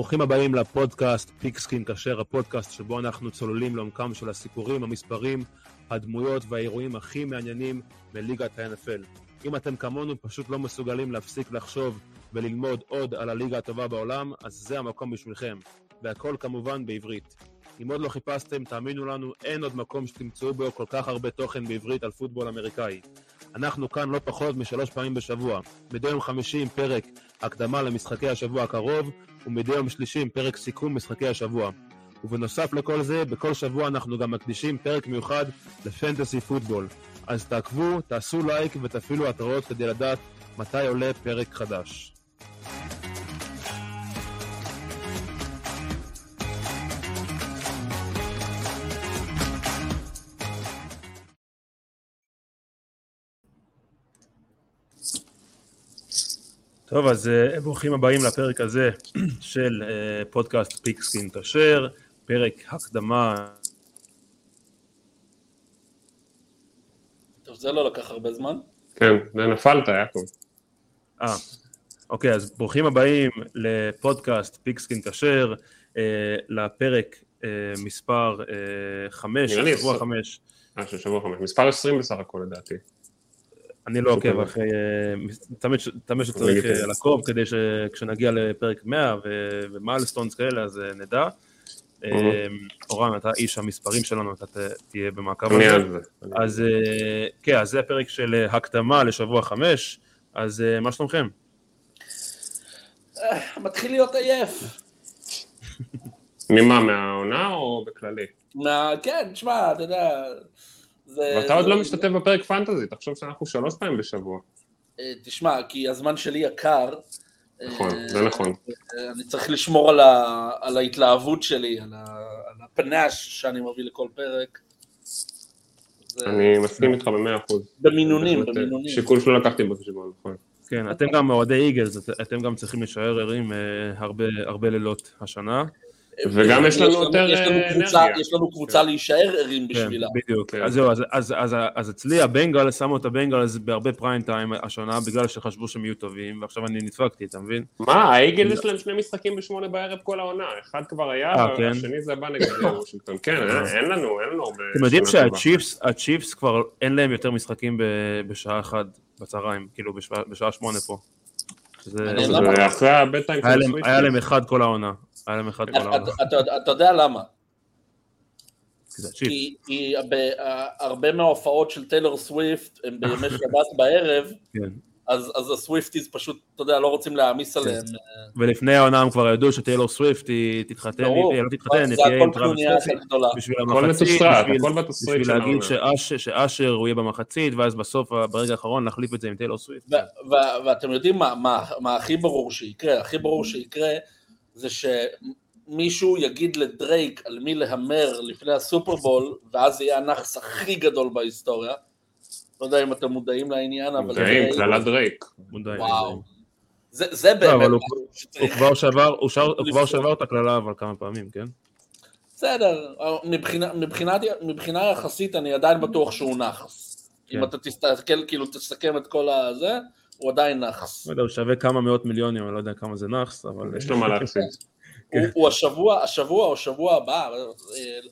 ברוכים הבאים לפודקאסט פיקסקין כשר, הפודקאסט שבו אנחנו צוללים לעומקם של הסיפורים, המספרים, הדמויות והאירועים הכי מעניינים בליגת ה-NFL. אם אתם כמונו פשוט לא מסוגלים להפסיק לחשוב וללמוד עוד על הליגה הטובה בעולם, אז זה המקום בשבילכם. והכל כמובן בעברית. אם עוד לא חיפשתם, תאמינו לנו, אין עוד מקום שתמצאו בו כל כך הרבה תוכן בעברית על פוטבול אמריקאי. אנחנו כאן לא פחות משלוש פעמים בשבוע. מדי יום חמישי עם פרק הקדמה למשחקי השבוע הקרוב, ומדי יום שלישי עם פרק סיכום משחקי השבוע. ובנוסף לכל זה, בכל שבוע אנחנו גם מקדישים פרק מיוחד לפנטסי פוטבול. אז תעקבו, תעשו לייק ותפעילו התראות כדי לדעת מתי עולה פרק חדש. טוב, אז אה, ברוכים הבאים לפרק הזה של uh, פודקאסט פיקסקין כשר, פרק הקדמה. טוב, זה לא לקח הרבה זמן. כן, זה נפלת, יעקב. אה, אוקיי, אז ברוכים הבאים לפודקאסט פיקסקין כשר, אה, לפרק מספר אה, חמש, שבוע חמש. אה, של שבוע חמש, מספר עשרים בסך הכל לדעתי. אני לא עוקב אחרי, תמיד שצריך לעקוב כדי שכשנגיע לפרק 100 ומיילסטונס כאלה אז נדע. אורן, אתה איש המספרים שלנו, אתה תהיה במעקב הזה. אז כן, אז זה הפרק של הקדמה לשבוע 5, אז מה שלומכם? מתחיל להיות עייף. ממה, מהעונה או בכללי? כן, תשמע, אתה יודע... ואתה עוד לא משתתף בפרק פנטזי, תחשוב שאנחנו שלוש פעמים בשבוע. תשמע, כי הזמן שלי יקר. נכון, זה נכון. אני צריך לשמור על ההתלהבות שלי, על הפנאש שאני מביא לכל פרק. אני מסכים איתך במאה אחוז. במינונים, במינונים. שיקול שלא לקחתי בחשבון, נכון. כן, אתם גם אוהדי איגלס, אתם גם צריכים להישאר ערים הרבה לילות השנה. וגם יש לנו יותר אנרגיה. יש לנו קבוצה להישאר ערים בשבילה. בדיוק, אז זהו, אז אצלי הבנגל, שמו את הבנגל בהרבה פריים טיים השנה, בגלל שחשבו שהם יהיו טובים, ועכשיו אני נדפקתי, אתה מבין? מה, האיגל יש להם שני משחקים בשמונה בערב כל העונה, אחד כבר היה, והשני זה הבא נגד וושינגטון. כן, אין לנו, אין לנו הרבה... אתם יודעים שהצ'יפס כבר אין להם יותר משחקים בשעה אחת בצהריים, כאילו בשעה שמונה פה. היה להם אחד כל העונה. היה להם אחד כל העונה. אתה יודע למה? כי הרבה מההופעות של טיילור סוויפט הם בימי שבת בערב, אז ה Swifties פשוט, אתה יודע, לא רוצים להעמיס עליהם. ולפני העונה הם כבר ידעו שטיילור סוויפט היא תתחתן, היא לא תתחתן, היא תהיה עם טראוויס בשביל המחצית, בשביל להגיד שאשר הוא יהיה במחצית, ואז בסוף, ברגע האחרון, להחליף את זה עם טיילור סוויפט. ואתם יודעים מה הכי ברור שיקרה? הכי ברור שיקרה זה שמישהו יגיד לדרייק על מי להמר לפני הסופרבול, ואז זה יהיה הנכס הכי גדול בהיסטוריה. לא יודע אם אתם מודעים לעניין, אבל... מודעים, קללת דרייק. וואו. זה באמת... הוא כבר שבר את הקללה אבל כמה פעמים, כן? בסדר, מבחינה יחסית אני עדיין בטוח שהוא. אם כן. אתה תסתכל, כאילו תסכם את כל הזה, הוא עדיין נאחס. לא יודע, הוא שווה כמה מאות מיליונים, אני לא יודע כמה זה נאחס, אבל... יש לו מה להפסיד. הוא השבוע, השבוע או שבוע הבא,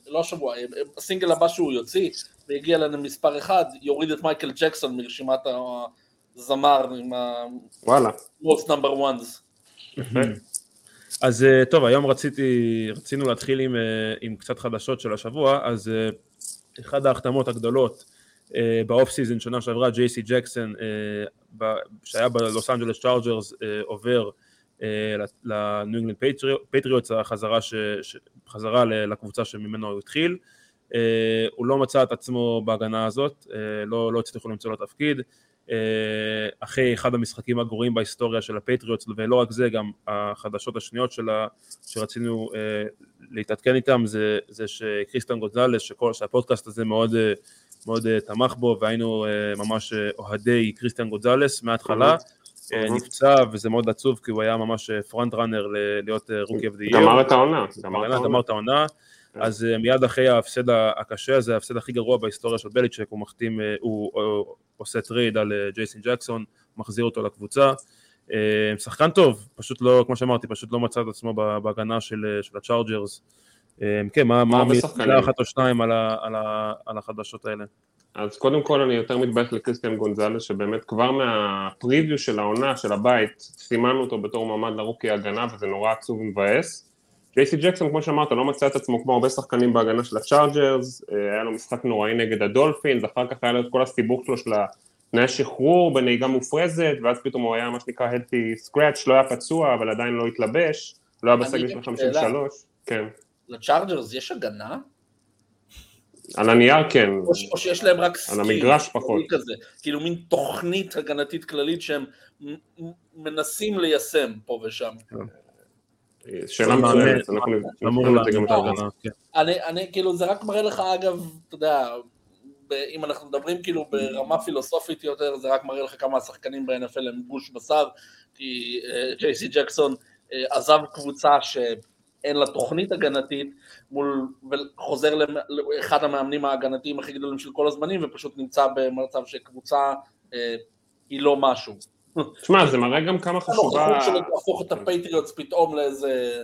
לא השבוע, הסינגל הבא שהוא יוציא, ויגיע לנו מספר אחד, יוריד את מייקל ג'קסון מרשימת הזמר עם ה-most number ones. אז אה, טוב, היום רציתי, רצינו להתחיל עם, אה, עם קצת חדשות של השבוע, אז אה, אחת ההחתמות הגדולות ב off season שנה שעברה, ג'ייסי ג'קסון, שהיה בלוס אנג'לס צ'ארג'רס, עובר לניו אינגלנד פטריוטס, החזרה לקבוצה שממנו הוא התחיל. הוא לא מצא את עצמו בהגנה הזאת, לא, לא הצליחו למצוא לו תפקיד. אחרי אחד המשחקים הגרועים בהיסטוריה של הפטריוטס, ולא רק זה, גם החדשות השניות שלה, שרצינו להתעדכן איתם, זה, זה שקריסטן גוזלס, שהפודקאסט הזה מאוד מאוד אה, תמך בו והיינו אה, ממש אה, אוהדי קריסטיאן גונזלס מההתחלה, אה, נפצע וזה מאוד עצוב כי הוא היה ממש front runner להיות rookie of the year. גמר את העונה. גמר את העונה. כן. אז מיד אחרי ההפסד הקשה הזה, ההפסד הכי גרוע בהיסטוריה של בליצ'ק, הוא מחתים, הוא עושה trade על ג'ייסון ג'קסון, מחזיר אותו לקבוצה. שחקן טוב, פשוט לא, כמו שאמרתי, פשוט לא מצא את עצמו בהגנה של, של הצ'ארג'רס. כן, מה, מה מילה אחת או שתיים על, על, על החדשות האלה? אז קודם כל אני יותר מתבייש לקריסטיאן גונזלס, שבאמת כבר מה preview של העונה, של הבית, סימנו אותו בתור מועמד ל rookie הגנה, וזה נורא עצוב ומבאס. ג'ייסי ג'קסון, כמו שאמרת, לא מצא את עצמו כמו הרבה שחקנים בהגנה של הצ'ארג'רס, אה, היה לו משחק נוראי נגד הדולפינס, אחר כך היה לו את כל הסיבוך שלו של תנאי שחרור בנהיגה מופרזת, ואז פתאום הוא היה מה שנקרא healthy scratch, לא היה פצוע, אבל עדיין לא התלבש, לא היה בסגל של 53, כן. לצ'ארג'רס יש הגנה? על הנייר כן. או, או שיש להם רק skill. על המגרש פחות. כזה, כאילו מין תוכנית הגנתית כללית שהם מנסים ליישם פה ושם. שאלה מצוינת, אנחנו נבחן את זה גם את ההגנה. אני, כאילו, זה רק מראה לך, אגב, אתה יודע, אם אנחנו מדברים כאילו ברמה פילוסופית יותר, זה רק מראה לך כמה השחקנים ב-NFL הם גוש בשר, כי ג'ייסי uh, ג'קסון uh, עזב קבוצה שאין לה תוכנית הגנתית, מול, וחוזר לאחד המאמנים ההגנתיים הכי גדולים של כל הזמנים, ופשוט נמצא במצב שקבוצה uh, היא לא משהו. תשמע, זה מראה גם כמה חשובה... הנוכחות שלו תהפוך את הפטריוטס פתאום לאיזה...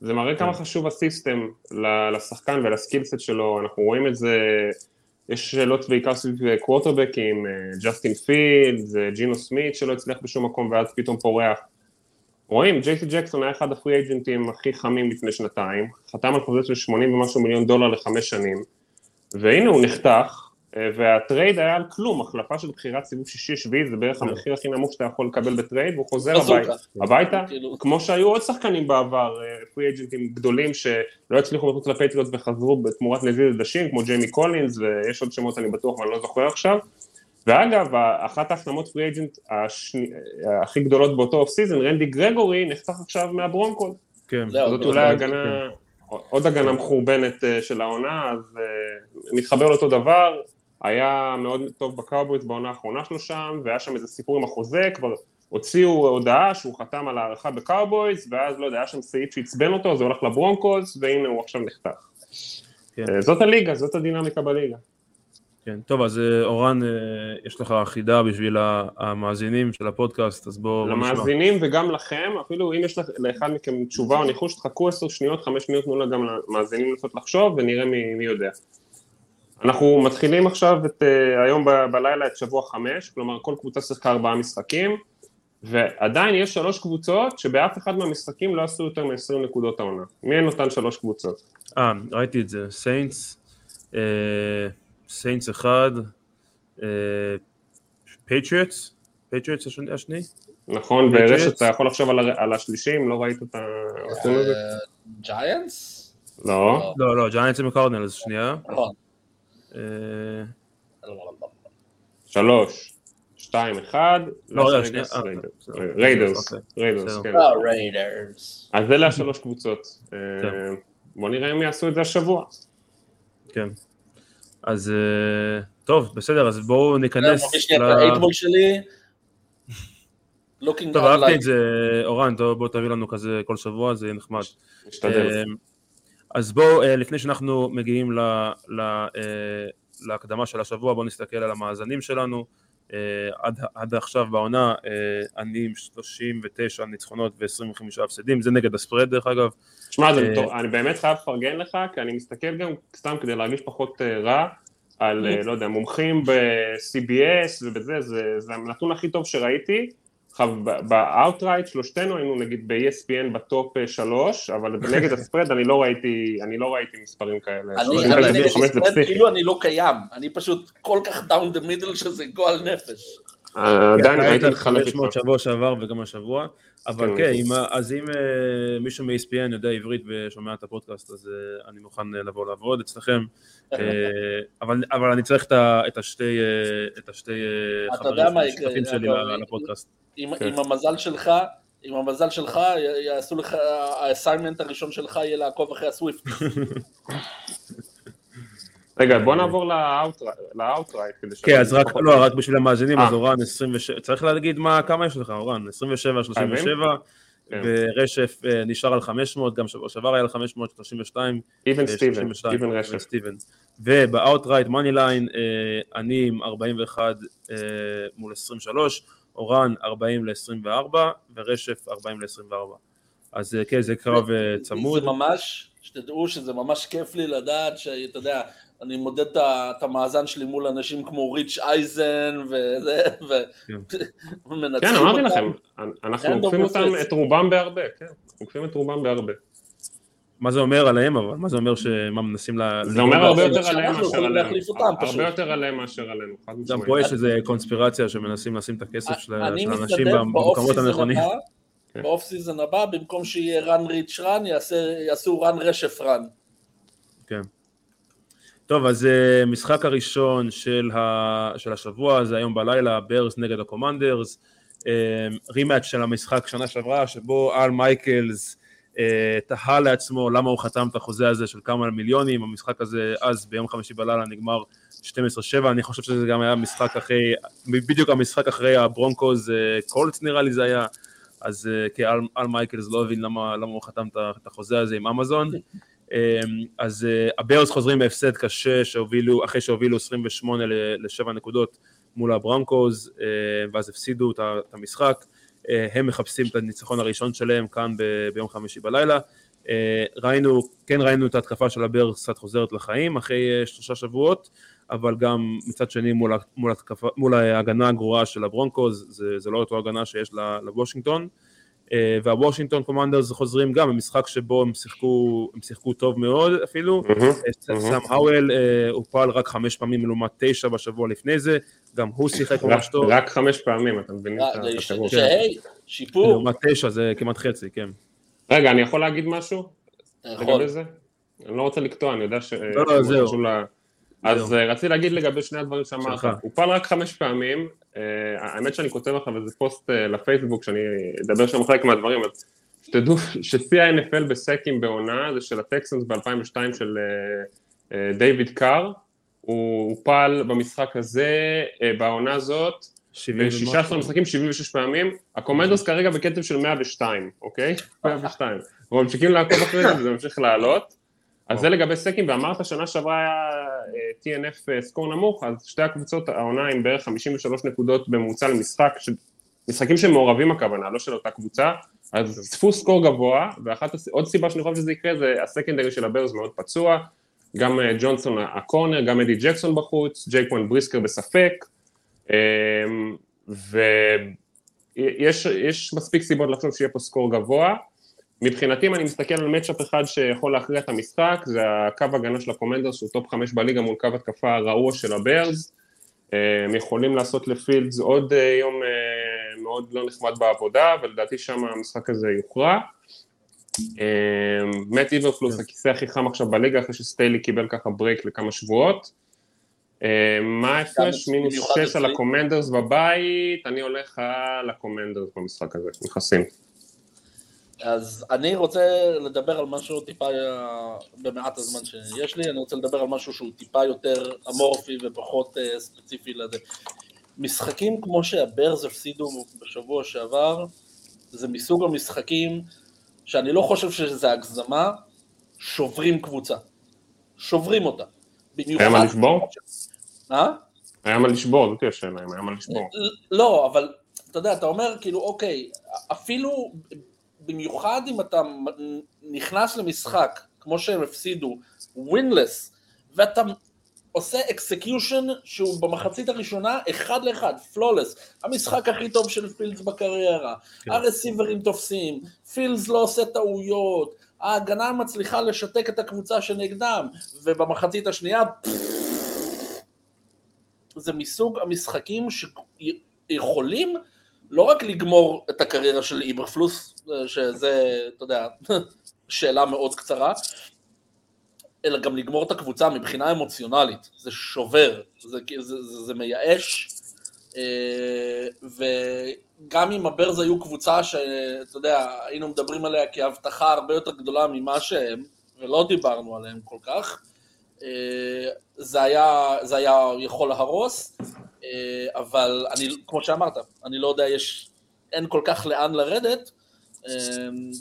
זה מראה כמה כן. חשוב ה system לשחקן ול skill set שלו, אנחנו רואים את זה, יש שאלות בעיקר סביב קווטרבקים, ג'סטין פילדס, ג'ינו סמית שלא הצליח בשום מקום ואז פתאום פורח. רואים, ג'ייסי ג'קסון היה אחד ה free agent ים הכי חמים לפני שנתיים, חתם על חוזה של 80 ומשהו מיליון דולר לחמש שנים, והנה הוא נחתך, אה, וה trade היה על כלום, החלפה של בחירת סיבוב שישי-שביעי זה בערך כן. המחיר הכי נמוך שאתה יכול לקבל ב trade והוא חוזר הביתה, הביתה, כאילו. כמו שהיו עוד שחקנים בעבר, free אה, agent ים גדולים שלא הצליחו מחוץ לפטריוטס וחזרו בתמורת נזיד עדשים כמו ג'יימי קולינס ויש עוד שמות אני בטוח ואני לא זוכר עכשיו ואגב, אחת ההחתמות free agent הכי גדולות באותו off season, רנדי גרגורי נחתך עכשיו מהברונקוס, כן. זאת אולי הגנה, כן. עוד הגנה מחורבנת אה, של העונה, אז מתחבר לאותו דבר, היה מאוד טוב בקאובויז בעונה האחרונה שלו שם, והיה שם איזה סיפור עם החוזה, כבר הוציאו הודעה שהוא חתם על הארכה בקאובויז, ואז לא יודע, היה שם סעיף שעצבן אותו, זה הולך לברונקוס, והנה הוא עכשיו נחתך. כן. אה, זאת הליגה, זאת הדינמיקה בליגה. כן, טוב, אז אה, אורן, אה, יש לך חידה בשביל המאזינים של הפודקאסט, אז בואו נשמע. למאזינים וגם לכם, אפילו אם יש לאחד מכם תשובה או ניחוש, תחכו עשר שניות, חמש שניות, תנו לה גם למאזינים לנסות לחשוב, ונראה מי, מי יודע. אנחנו מתחילים עכשיו את, אה, היום ב, בלילה את שבוע חמש, כלומר כל קבוצה שיחקה ארבעה משחקים, ועדיין יש שלוש קבוצות שבאף אחד מהמשחקים לא עשו יותר מ-20 נקודות העונה. מי הן אותן שלוש קבוצות? אה, ראיתי את זה, סיינטס, אה, סיינטס אחד, פטריוטס, פטריוטס השני? נכון, ורשת אתה יכול לחשוב על, על השלישי אם לא ראית את ה... ג'יינטס? לא. לא, לא, ג'יינטס הם קורנלס, שנייה. נכון. שלוש, שתיים, אחד, לא, ריידרס, ריידרס, כן. ריידרס. אז אלה השלוש קבוצות. אה. בוא נראה אם יעשו את זה השבוע. כן. אז אה, טוב, בסדר, אז בואו ניכנס. ל... האייטבול שלי. טוב, אהבתי את זה, אורן, בוא תביא לנו כזה כל שבוע, זה יהיה נחמד. אה, אז בואו, אה, לפני שאנחנו מגיעים להקדמה של השבוע, בואו נסתכל על המאזנים שלנו. אה, עד, עד עכשיו בעונה אני עם 39 ניצחונות ו-25 הפסדים, זה נגד ה spread דרך אגב. שמע, אני באמת חייב לפרגן לך, כי אני מסתכל גם סתם כדי להרגיש פחות רע, על, לא יודע, מומחים ב-CBS ובזה, זה, זה הנתון הכי טוב שראיתי, ב outright שלושתנו היינו נגיד ב-ESPN בטופ אה, שלוש, אבל נגד ה spread אני לא ראיתי, אני לא ראיתי מספרים כאלה. אני נגד ה spread כאילו אני לא קיים, אני פשוט כל כך down the middle שזה גועל נפש. עדיין הייתי מתחלק איתך. 500 שבוע שעבר וגם השבוע, אבל כן, כן אז אם אה, מישהו מ-ESPN יודע עברית ושומע את הפודקאסט, אז אני מוכן לבוא לעבוד אצלכם, אבל אני צריך את השתי חברים שלי לפודקאסט. עם, כן. עם המזל שלך, עם המזל שלך, יעשו לך, האסיימנט הראשון שלך יהיה לעקוב אחרי הסוויפט. רגע, בוא נעבור ל outright. כן, אז רק, לא, רק בשביל המאזינים, אז אה. אורן 27, צריך להגיד מה, כמה יש לך, אורן? 27, 37, כן. ורשף אה, נשאר על 500, גם שבוע שעבר היה על 532. איבן סטיבן, איבן רשף. וב outright money line, אני עם 41 מול 23, אורן 40 ל-24 ורשף 40 ל-24. אז אה, כן, זה קרב אה, צמוד. זה ממש, שתדעו שזה ממש כיף לי לדעת שאתה יודע, אני מודד את המאזן שלי מול אנשים כמו ריץ' אייזן וזה, ומנצחים כן, אמרתי לכם, אנחנו עוקפים אותם. את רובם בהרבה, כן, עוקפים את רובם בהרבה. מה זה אומר עליהם אבל? מה זה אומר שמה מנסים ל... זה אומר הרבה יותר עליהם מאשר עלינו. הרבה יותר עליהם מאשר עלינו, גם. פה יש איזה קונספירציה שמנסים לשים את הכסף של האנשים במקומות הנכונים. כן. באוף סיזן הבא, במקום שיהיה רן ריץ' רן, יעשו רן רשף רן. טוב, אז אה, משחק הראשון של, ה... של השבוע זה היום בלילה, בירס נגד הקומנדרס, rematch של המשחק שנה שעברה, שבו אל מייקלס אה, תהה לעצמו למה הוא חתם את החוזה הזה של כמה מיליונים, המשחק הזה אז ביום חמישי בלילה נגמר 12-7, אני חושב שזה גם היה משחק אחרי, בדיוק המשחק אחרי הברונקוז אה, קולץ נראה לי זה היה, אז אה, כי אל, אל מייקלס לא הבין למה, למה הוא חתם את החוזה הזה עם אמזון. אמ, אז אה, הבירס חוזרים בהפסד קשה שהובילו, אחרי שהובילו 28 ל-7 נקודות מול הברונקוז אה, ואז הפסידו את המשחק. אה, הם מחפשים את הניצחון הראשון שלהם כאן ב- ביום חמישי בלילה. ראינו, כן ראינו את ההתקפה של הבירס קצת חוזרת לחיים אחרי שלושה שבועות, אבל גם מצד שני מול, מול, התקפה, מול ההגנה הגרועה של הברונקוז, זה, זה לא אותו הגנה שיש לוושינגטון. אה, והוושינגטון קומנדרס חוזרים גם במשחק שבו הם שיחקו, הם שיחקו טוב מאוד אפילו, אה. סאם האוול אה, הופל רק חמש פעמים לעומת תשע בשבוע לפני זה, גם הוא שיחק ממש טוב, רק חמש פעמים, מבינים אה, את. שהי, שיפור, לעומת תשע זה כמעט חצי, כן. רגע, אני יכול להגיד משהו אתה יכול. לגבי זה? אני לא רוצה לקטוע, אני יודע ש... לא, לא, זהו. אז אה, רציתי להגיד לגבי שני הדברים שאמרת. הוא פעל רק חמש פעמים, אה, האמת שאני כותב לך וזה פוסט אה, לפייסבוק שאני אדבר שם חלק מהדברים, אז שתדעו ששיא ה-NFL בסקים בעונה זה של הטקסנס ב-2002 של דיוויד קאר, הוא פעל במשחק הזה, בעונה הזאת, 70 ב-16 ומשהו. משחקים 76 פעמים, הקומנדוס כרגע בקצב של 102, אוקיי? 102. אנחנו ממשיכים לעקוב אחרי זה וזה ממשיך לעלות. אז זה לגבי סקים, ואמרת שנה שעברה היה אה, TNF אה, סקור נמוך, אז שתי הקבוצות, העונה עם בערך 53 נקודות בממוצע למשחק, ש- משחקים שמעורבים הכוונה, לא של אותה קבוצה, אז צפו score גבוה, ואחת, הס- עוד סיבה שאני חושב שזה יקרה זה ה secondary של הבירס מאוד פצוע, גם אה, ג'ונסון ה corner, גם אדי ג'קסון בחוץ, ג'קוואן בריסקר בספק, ויש יש מספיק סיבות לחשוב שיהיה פה score גבוה. מבחינתי אם אני מסתכל על matchup אחד שיכול להכריע את המשחק, זה הקו הגנה של הקומנדרס שהוא טופ חמש בליגה מול קו התקפה הרעוע של הבירס. הם יכולים לעשות לפילדס עוד אה, יום אה, מאוד לא נחמד בעבודה, ולדעתי שם המשחק הזה יוכרע. מאט איברפלוס הכיסא הכי חם עכשיו בליגה אחרי שסטיילי קיבל ככה break לכמה שבועות. אה, מה ההפרש? מינוס במיוחד 6 על. הקומנדרס בבית, אני הולך על הקומנדרס במשחק הזה, נכנסים. אז אני רוצה לדבר על משהו טיפה, אה, במעט הזמן שיש לי, אני רוצה לדבר על משהו שהוא טיפה יותר אמורפי ופחות אה, ספציפי לזה. משחקים כמו שהברז הפסידו בשבוע שעבר, זה מסוג המשחקים שאני לא חושב שזה הגזמה, שוברים קבוצה. שוברים אותה. במיוחד... היה מה לשבור? אה? היה מה לשבור, זאת השאלה, היה מה לשבור. לא, אבל אתה יודע, אתה אומר כאילו, אוקיי, אפילו במיוחד אם אתה נכנס למשחק, כמו שהם הפסידו, winless, ואתה עושה execution שהוא במחצית הראשונה אחד לאחד, flawless, המשחק הכי טוב של פילדס בקריירה, כן. ה receiverים תופסים, פילדס לא עושה טעויות, ההגנה מצליחה לשתק את הקבוצה שנגדם, ובמחצית השנייה, זה מסוג המשחקים שיכולים לא רק לגמור את הקריירה של איברפלוס, שזה, אתה יודע, שאלה מאוד קצרה, אלא גם לגמור את הקבוצה מבחינה אמוציונלית, זה שובר, זה, זה, זה, זה מייאש, אה, וגם אם הברז היו קבוצה שאתה יודע, היינו מדברים עליה כהבטחה הרבה יותר גדולה ממה שהם, ולא דיברנו עליהם כל כך, זה היה, זה היה יכול להרוס, אה, אבל אני, כמו שאמרת, אני לא יודע, יש, אין כל כך לאן לרדת, אה,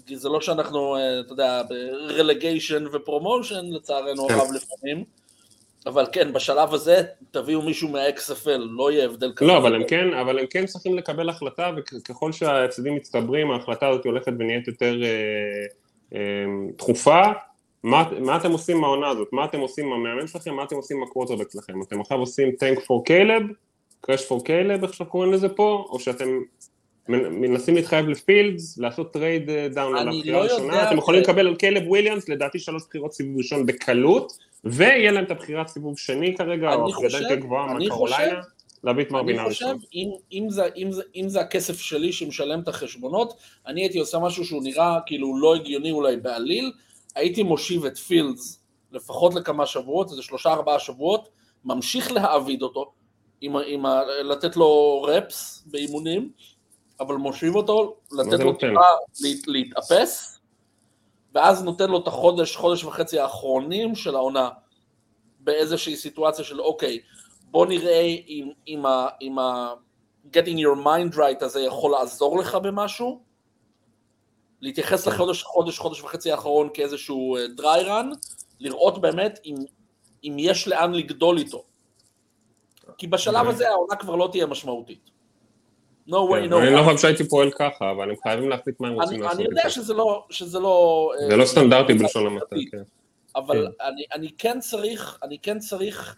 כי זה לא שאנחנו, אה, אתה יודע, ברלגיישן ופרומושן, לצערנו כן. הרב לפעמים, אבל כן, בשלב הזה תביאו מישהו מה-XFL, לא יהיה הבדל כזה. לא, אבל הם כן, אבל הם כן צריכים לקבל החלטה, וככל שההפסדים מצטברים, ההחלטה הזאת הולכת ונהיית יותר אה, אה, דחופה. מה, מה אתם עושים מהעונה הזאת? מה אתם עושים עם המאמן שלכם? מה אתם עושים עם הקווטרבק שלכם? אתם עכשיו עושים טנק פור קיילב? קראש פור קיילב, איך שאנחנו קוראים לזה פה? או שאתם מנסים להתחייב לפילדס, לעשות טרייד דאון על הבחירה לא הראשונה? אתם יכולים לקבל על קיילב וויליאמס, לדעתי שלוש בחירות סיבוב ראשון בקלות. ויהיה להם את הבחירת סיבוב שני כרגע, או הפקדה יותר גבוהה מהקרוליינה, להביא את מרבינה ראשון. אני חושב, אם, אם, זה, אם, זה, אם זה הכסף שלי שמשלם את החשבונות, אני הייתי עושה משהו שהוא נראה כאילו לא הגיוני אולי בעליל, הייתי מושיב את פילדס לפחות לכמה שבועות, איזה שלושה ארבעה שבועות, ממשיך להעביד אותו, עם, עם, עם, לתת לו רפס באימונים, אבל מושיב אותו, לתת לו טיפה להתאפס, ואז נותן לו את החודש, חודש וחצי האחרונים של העונה באיזושהי סיטואציה של אוקיי, בוא נראה אם, אם, ה, אם ה getting your mind right הזה יכול לעזור לך במשהו, להתייחס כן. לחודש, חודש, חודש וחצי האחרון כאיזשהו אה, dry run, לראות באמת אם, אם יש לאן לגדול איתו. כי בשלב אוקיי. הזה העונה כבר לא תהיה משמעותית. no way, כן, no אני לא חושב שהייתי פועל ככה, אבל הם חייבים להחליט מה הם רוצים לעשות. אני יודע שזה לא... שזה לא זה לא סטנדרטי בלשון המעטה, כן. אבל כן. אני כן צריך, אני כן צריך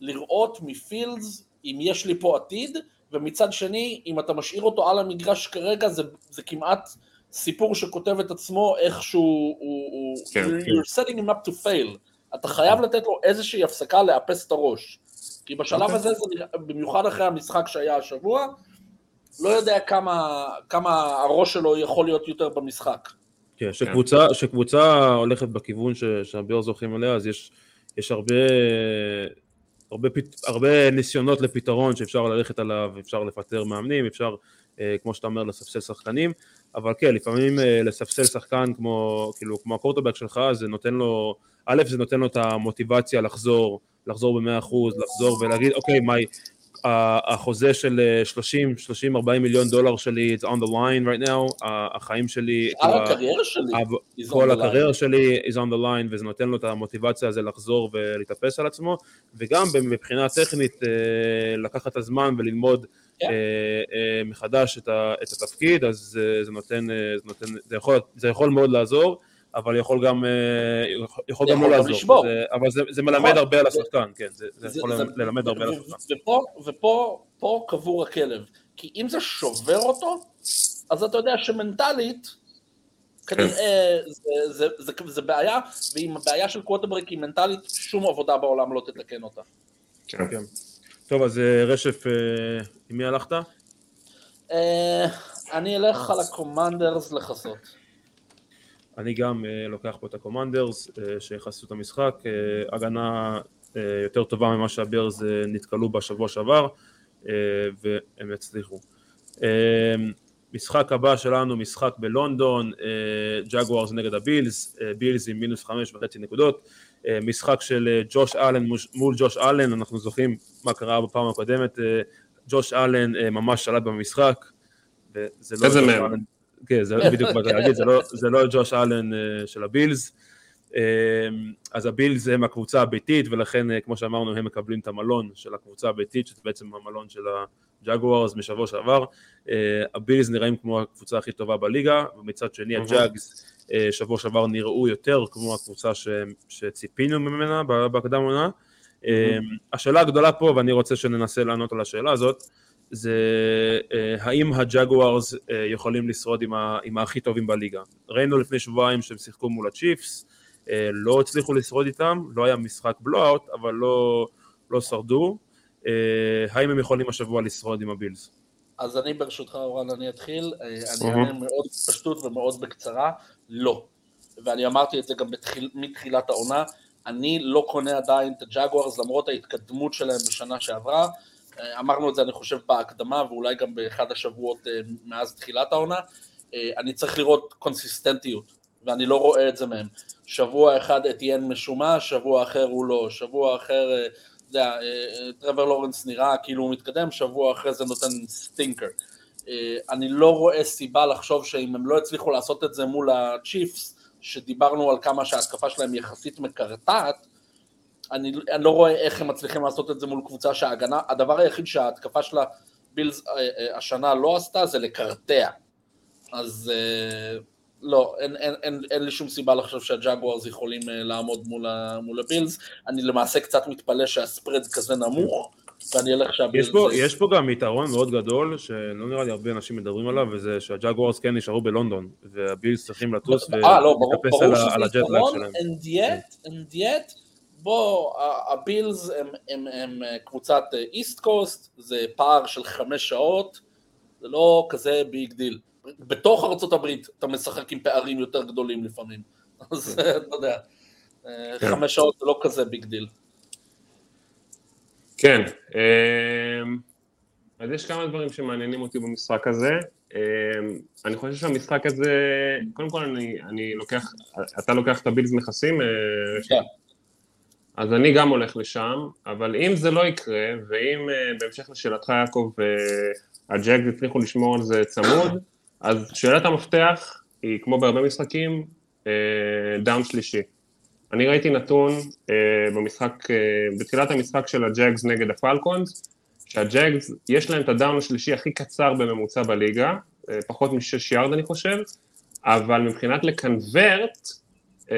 לראות מפילדס אם יש לי פה עתיד, ומצד שני, אם אתה משאיר אותו על המגרש כרגע, זה כמעט סיפור שכותב את עצמו איכשהו, הוא, כן, you're, כן. you're setting him up to fail. אתה חייב לתת לו איזושהי הפסקה לאפס את הראש. כי בשלב okay. אוקיי. הזה, זה, במיוחד אחרי המשחק שהיה השבוע, לא יודע כמה, כמה הראש שלו יכול להיות יותר במשחק. כן, שקבוצה, שקבוצה הולכת בכיוון שהביור זוכים עליה, אז יש, יש הרבה, הרבה, הרבה ניסיונות לפתרון שאפשר ללכת עליו, אפשר לפטר מאמנים, אפשר, כמו שאתה אומר, לספסל שחקנים, אבל כן, לפעמים אה, לספסל שחקן כמו, כאילו, כמו הקורטובק שלך, זה נותן לו, א', זה נותן לו את המוטיבציה לחזור, לחזור ב-100%, לחזור ולהגיד, אוקיי, מה, החוזה של 30, 30, 40 מיליון דולר שלי, it's on the line right now, החיים שלי, כל הקריירה שלי, כל הקריירה שלי is on the line, וזה נותן לו את המוטיבציה הזה לחזור ולהתאפס על עצמו, וגם מבחינה טכנית אה, לקחת את הזמן וללמוד כן. אה, אה, מחדש את התפקיד, אז זה נותן, זה נותן, זה יכול, זה יכול מאוד לעזור. אבל יכול גם, אה, יכול גם לא לעזור, זה, אבל זה, זה מלמד נכון. הרבה על השחקן, כן, זה, זה, זה יכול זה, ללמד הרבה על השחקן. ופה, ופה פה קבור הכלב, כי אם זה שובר אותו, אז אתה יודע שמנטלית, כנראה כן. זה, זה, זה, זה, זה בעיה, ואם הבעיה של קווטברק היא מנטלית, שום עבודה בעולם לא תתקן אותה. כן. טוב, אז אה, רשף, אה, עם מי הלכת? אני אלך על הקומנדרס לכסות. אני גם לוקח פה את הקומנדרס שיכסו את המשחק, הגנה יותר טובה ממה שהבירס נתקלו בשבוע שעבר והם יצליחו. משחק הבא שלנו משחק בלונדון, ג'אגוורס נגד הבילס, בילס עם מינוס חמש וחצי נקודות, משחק של uh, ג'וש אלן מול ג'וש אלן, אנחנו זוכרים מה קרה בפעם הקודמת, uh, ג'וש אלן ממש שלט במשחק, וזה לא... איזה מהם? כן, זה בדיוק מה שאני אגיד, לא- זה לא ג'וש אלן אה, של הבילס. אה, אז הבילס הם הקבוצה הביתית, ולכן, אה, כמו שאמרנו, הם מקבלים את המלון של הקבוצה הביתית, שזה בעצם המלון של הג'אגוארס משבוע שעבר. הבילס נראים כמו הקבוצה הכי טובה בליגה, ומצד שני הג'אגס שבוע שעבר נראו יותר כמו הקבוצה שציפינו ממנה בהקדם עונה. השאלה הגדולה פה, ואני רוצה שננסה לענות על השאלה הזאת, זה אה, האם הג'גוארס אה, יכולים לשרוד עם, ה, עם הכי טובים בליגה. ראינו לפני שבועיים שהם שיחקו מול הצ'יפס, אה, לא הצליחו לשרוד איתם, לא היה משחק בלואוט, אבל לא, לא שרדו. האם הם יכולים השבוע לשרוד עם הבילס? אז אני ברשותך אורן אני אתחיל, אני אענה מאוד פשטות ומאוד בקצרה, לא. ואני אמרתי את זה גם בתחיל, מתחילת העונה, אני לא קונה עדיין את הג'גוארס למרות ההתקדמות שלהם בשנה שעברה, אמרנו את זה אני חושב בהקדמה ואולי גם באחד השבועות אה, מאז תחילת העונה, אה, אני צריך לראות קונסיסטנטיות ואני לא רואה את זה מהם. שבוע אחד אתיין משומש, שבוע אחר הוא לא, שבוע אחר, אה, אתה יודע, טרוור לורנס נראה כאילו הוא מתקדם, שבוע אחרי זה נותן סטינקר. אני לא רואה סיבה לחשוב שאם הם לא הצליחו לעשות את זה מול הצ'יפס, שדיברנו על כמה שההתקפה שלהם יחסית מקרטעת, אני, אני לא רואה איך הם מצליחים לעשות את זה מול קבוצה שההגנה, הדבר היחיד שההתקפה של הבילס אה, אה, השנה לא עשתה זה לקרטע. אז אה, לא, אין, אין, אין, אין לי שום סיבה לחשוב שהג'אגוארס יכולים לעמוד מול, מול הבילס. אני למעשה קצת מתפלא שהספרד כזה נמוך. ואני אלך שהבילס... יש פה, יש פה גם יתרון מאוד גדול, שלא נראה לי הרבה אנשים מדברים עליו, וזה שהג'אגוורס כן נשארו בלונדון, והבילס צריכים לטוס ולהתאפס על, על ה jet lag שלהם. And yet, and yet, בוא, הבילס הם, הם, הם קבוצת east coast, זה פער של חמש שעות, זה לא כזה big deal. בתוך ארצות הברית אתה משחק עם פערים יותר גדולים לפעמים, אז אתה יודע, כן. חמש שעות זה לא כזה big deal. כן, אמ, אז יש כמה דברים שמעניינים אותי במשחק הזה. אמ, אני חושב שהמשחק הזה, קודם כל אני, אני לוקח, אתה לוקח את הבילס מכסים? אה, כן. אז אני גם הולך לשם, אבל אם זה לא יקרה, ואם אה, בהמשך לשאלתך יעקב, אה, הג'אגס הצליחו לשמור על זה צמוד, אז שאלת המפתח היא כמו בהרבה משחקים, down שלישי. אני ראיתי נתון uh, במשחק, uh, בתחילת המשחק של הג'אגס נגד הפלקונס, שהג'אגס, יש להם את ה down השלישי הכי קצר בממוצע בליגה, uh, פחות משש יארד אני חושב, אבל מבחינת ל convert, uh,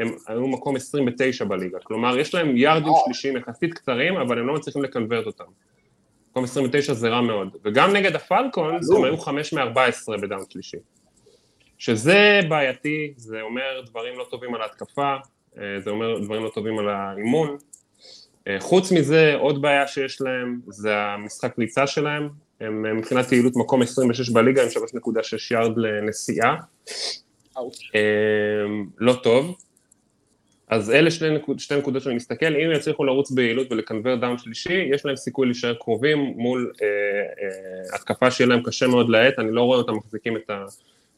הם היו מקום 29 בליגה, כלומר יש להם יארדים שלישיים יחסית קצרים, אבל הם לא מצליחים ל convert אותם. מקום 29 זה רע מאוד, וגם נגד הפלקונס הם היו 5 מ-14 ב down שלישי. שזה בעייתי, זה אומר דברים לא טובים על ההתקפה, זה אומר דברים לא טובים על האימון. אה, חוץ מזה, עוד בעיה שיש להם זה המשחק קליצה שלהם, הם אה, מבחינת יעילות מקום 26 בליגה עם 3.6 יארד לנסיעה. לא טוב. אז אלה שני, נקוד, שתי נקודות שאני מסתכל, אם יצליחו לרוץ ביעילות ולקנבר דאון שלישי, יש להם סיכוי להישאר קרובים מול אה, אה, התקפה שיהיה להם קשה מאוד לעט, אני לא רואה אותם מחזיקים את ה...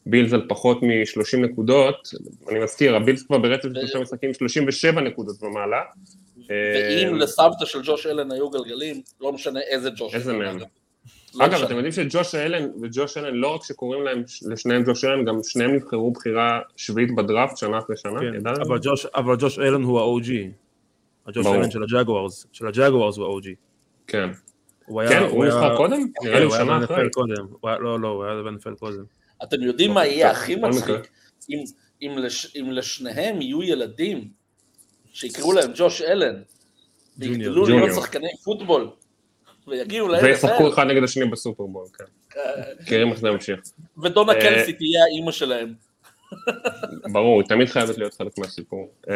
בילס על פחות מ-30 נקודות, אני מזכיר, הבילס כבר ברצף של שלושה משחקים 37 נקודות ומעלה. ואם לסבתא של ג'וש אלן היו גלגלים, לא משנה איזה ג'וש. איזה מהם. לא אגב, אתם יודעים שג'וש אלן וג'וש אלן, לא רק שקוראים להם לשניהם ג'וש אלן, גם שניהם נבחרו בחירה שביעית בדראפט שנה אחרי שנה, כן, אבל ג'וש אלן הוא ה-OG. הג'וש אלן של הג'אגוורס, של הג'אגוורס הוא ה-OG. כן. כן, הוא נבחר קודם? נראה לי הוא שנה אחרי. לא, לא, הוא היה בנפל קודם. אתם יודעים מה יהיה הכי מצחיק? אם, אם, לש, אם לשניהם יהיו ילדים שיקראו להם ג'וש אלן, ויגדלו להיות שחקני פוטבול, ויגיעו ל-NFL. וישחקו אחד נגד השני בסופרבול, כן. מכירים איך זה ממשיך. ודונה אה, קלסי תהיה האימא שלהם. ברור, היא תמיד חייבת להיות חלק מהסיפור. אה,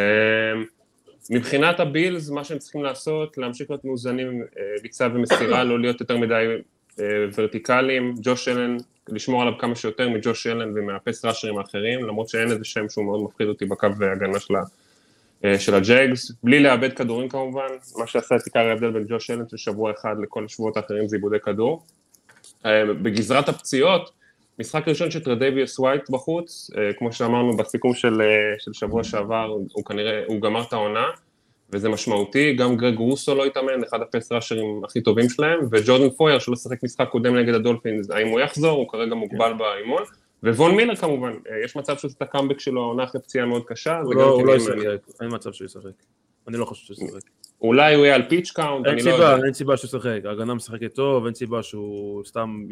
מבחינת הבילס, מה שהם צריכים לעשות, להמשיך להיות מאוזנים, אה, בריצה ומסירה, לא להיות יותר מדי ורטיקליים, ג'וש אלן לשמור עליו כמה שיותר מג'וש אלן ומהפס ראשרים האחרים, למרות שאין איזה שם שהוא מאוד מפחיד אותי בקו ההגנה של, אה, של הג'אגס, בלי לאבד כדורים כמובן, מה שעשה את עיקר ההבדל בין ג'וש אלן של שבוע אחד לכל השבועות האחרים זה איבודי כדור. אה, בגזרת הפציעות, משחק ראשון של טרדביוס ווייט בחוץ, אה, כמו שאמרנו בסיכום של, של שבוע שעבר, הוא כנראה, הוא גמר את העונה, וזה משמעותי, גם גרג רוסו לא התאמן, אחד הפס ראשרים הכי טובים שלהם, וג'ורדן פויר שלא שיחק משחק קודם נגד הדולפינס, האם הוא יחזור, הוא כרגע מוגבל כן. באימון, ווון מילר כמובן, אה, יש מצב שהוא עושה את הקאמבק שלו העונה אחרי פציעה מאוד קשה, לא, הוא לא ישחק, אין מצב שהוא ישחק, אני לא חושב שהוא ישחק. אולי הוא יהיה על pitch count, אני לא יודע. אין סיבה שהוא ישחק, ההגנה משחקת טוב, אין סיבה שהוא סתם,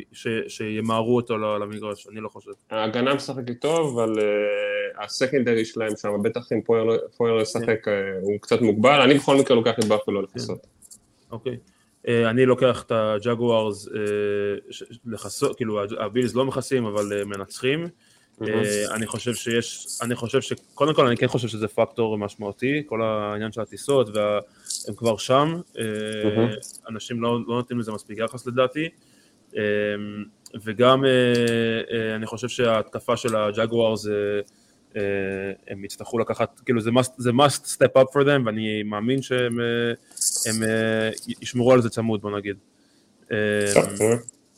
שימהרו אותו למגרש, אני לא חושב. ההגנה משחקת טוב, אבל uh, הסקנדרי שלהם שם, בטח אם פויר לא ישחק, uh, הוא קצת מוגבל, אני בכל מקרה לוקח את באפלו לכסות. אוקיי. Uh, אני לוקח את הג'גוארס uh, לכסות, כאילו הבילס לא מכסים, אבל uh, מנצחים. אה, אני חושב שיש, אני חושב שקודם כל אני כן חושב שזה פקטור משמעותי, כל העניין של הטיסות והם כבר שם, אה, אנשים לא, לא נותנים לזה מספיק יחס לדעתי, אה, וגם אני חושב שההתקפה של הג'גואר זה, הם יצטרכו לקחת, כאילו זה must, זה must step up for them ואני מאמין שהם הם, ישמרו על זה צמוד בוא נגיד.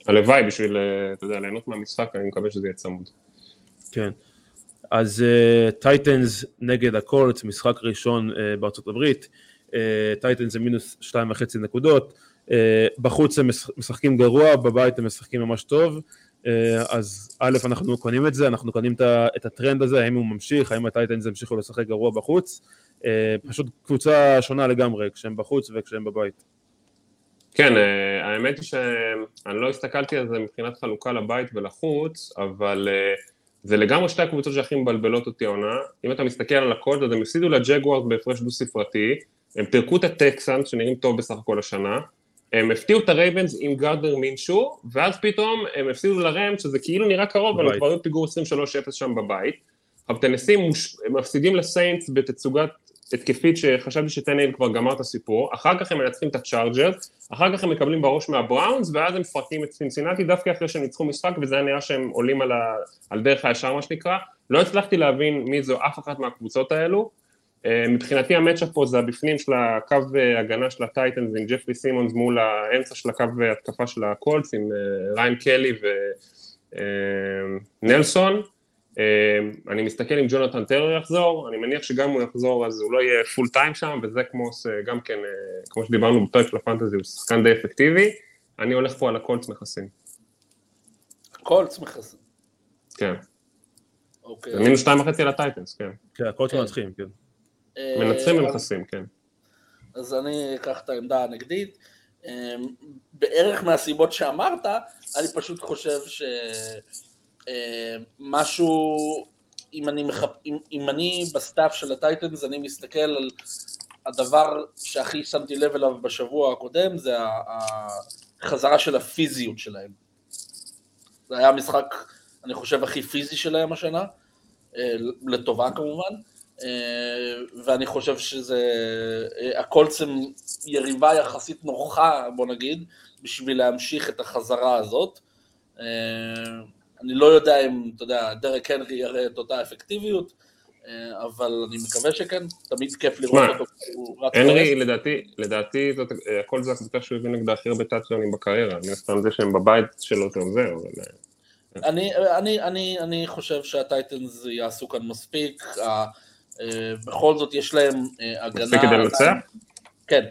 הלוואי בשביל, אתה יודע, ליהנות מהמשחק, אני מקווה שזה יהיה צמוד. כן. אז טייטנס נגד הקולץ, משחק ראשון בארצות הברית, טייטנס זה מינוס שתיים וחצי נקודות, uh, בחוץ הם משחקים גרוע, בבית הם משחקים ממש טוב, uh, אז א', אנחנו קונים את זה, אנחנו קונים את הטרנד הזה, האם הוא ממשיך, האם הטייטנס ימשיכו לשחק גרוע בחוץ, פשוט קבוצה שונה לגמרי כשהם בחוץ וכשהם בבית. כן, האמת היא שאני לא הסתכלתי על זה מבחינת חלוקה לבית ולחוץ, אבל זה לגמרי שתי הקבוצות שהכי מבלבלות אותי העונה. אם אתה מסתכל על הקולטס, אז הם הפסידו לג'גוורס בהפרש דו ספרתי, הם פירקו את הטקסאנס שנראים טוב בסך הכל השנה, הם הפתיעו את הרייבנס עם גארדנר מינשו, ואז פתאום הם הפסידו לראמס, שזה כאילו נראה קרוב, אבל הם כבר היו פיגור 23-0 שם בבית. אבל טנסי מפסידים לסיינטס בתצוגת התקפית שחשבתי שטנהיל כבר גמר את הסיפור, אחר כך הם מנצחים את הצ'ארג'רס, אחר כך הם מקבלים בראש מהבראונס, ואז הם מפרקים את צינסינטי דווקא אחרי שהם ניצחו משחק, וזה היה נראה שהם עולים על, ה... על דרך הישר מה שנקרא. לא הצלחתי להבין מי זו אף אחת מהקבוצות האלו. אה, מבחינתי ה matchup פה זה הבפנים של הקו אה, הגנה של הטייטנס עם ג'פרי סימונס מול האמצע של הקו התקפה של הקולטס עם אה, ריין קלי ונלסון. אני מסתכל אם ג'ונתן טיילור יחזור, אני מניח שגם הוא יחזור אז הוא לא יהיה full time שם וזה כמו גם כן, כמו שדיברנו בפרק של ה fantasy, הוא שחקן די אפקטיבי, אני הולך פה על הקולץ מכסים. קולץ מכסים? כן. אוקיי. זה מינוס שתיים וחצי על הטייטנס, כן. כן, הקולץ כן. מנצחים, כן. מנצחים ומכסים, כן. אז אני אקח את העמדה הנגדית. בערך מהסיבות שאמרת, אני פשוט חושב שמשהו, אם אני, מחפ... אם, אם אני ב staff של הטייטנס, אני מסתכל על הדבר שהכי שמתי לב אליו בשבוע הקודם, זה החזרה של הפיזיות שלהם. זה היה המשחק, אני חושב, הכי פיזי שלהם השנה, לטובה כמובן. אה, ואני חושב שזה, אה, הקולצם יריבה יחסית נוחה, בוא נגיד, בשביל להמשיך את החזרה הזאת. אה, אני לא יודע אם, אתה יודע, דרק הנרי יראה את אותה אפקטיביות, אבל אני מקווה שכן, תמיד כיף לראות אותו. הנרי, לדעתי, לדעתי, זאת, הקולטס זה הקבוצה שהוא הביא נגדה הכי הרבה טאצ'דאונים בקריירה, מן הסתם זה שהם בבית שלו זה עוזר, אבל... אני, אני, אני, אני חושב שהטייטנס יעשו כאן מספיק, בכל זאת יש להם אה, הגנה... מספיק כדי לנצח? כן,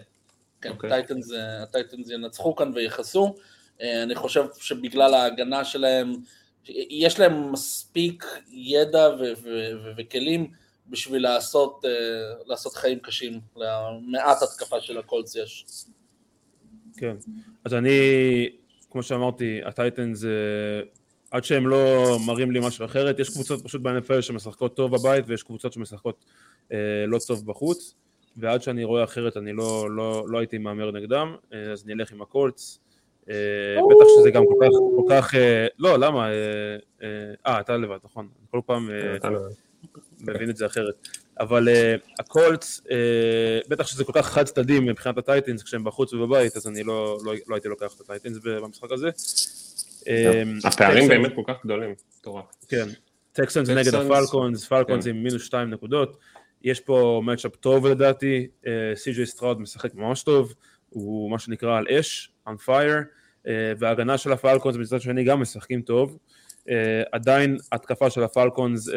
כן, okay. טייטנס, הטייטנס ינצחו כאן ויכסו. אה, אני חושב שבגלל ההגנה שלהם, יש להם מספיק ידע ו- ו- ו- וכלים בשביל לעשות, לעשות חיים קשים למעט התקפה של הקולץ יש. כן, אז אני, כמו שאמרתי, הטייטנס עד שהם לא מראים לי משהו אחרת, יש קבוצות פשוט ב-NFL שמשחקות טוב בבית ויש קבוצות שמשחקות אה, לא טוב בחוץ. ועד שאני רואה אחרת אני לא, לא, לא הייתי מהמר נגדם, אה, אז נלך עם הקולטס, אה, בטח שזה גם כל כך, כל כך אה, לא למה, אה, אה, אה אתה לבד נכון, כל פעם אה, מבין את זה אחרת, אבל אה, הקולטס, אה, בטח שזה כל כך חד צדדי מבחינת הטייטינס כשהם בחוץ ובבית אז אני לא, לא, לא הייתי לוקח את הטייטינס במשחק הזה הפערים באמת כל כך גדולים, מטורף. כן, טקסנס נגד הפלקונס, פלקונס עם מינוס שתיים נקודות, יש פה מצ'אפ טוב לדעתי, סי.ג'יי סטראוד משחק ממש טוב, הוא מה שנקרא על אש, on fire, אה, וההגנה של הפלקונס מצד שני גם משחקים טוב, אה, עדיין התקפה של הפלקונס אה,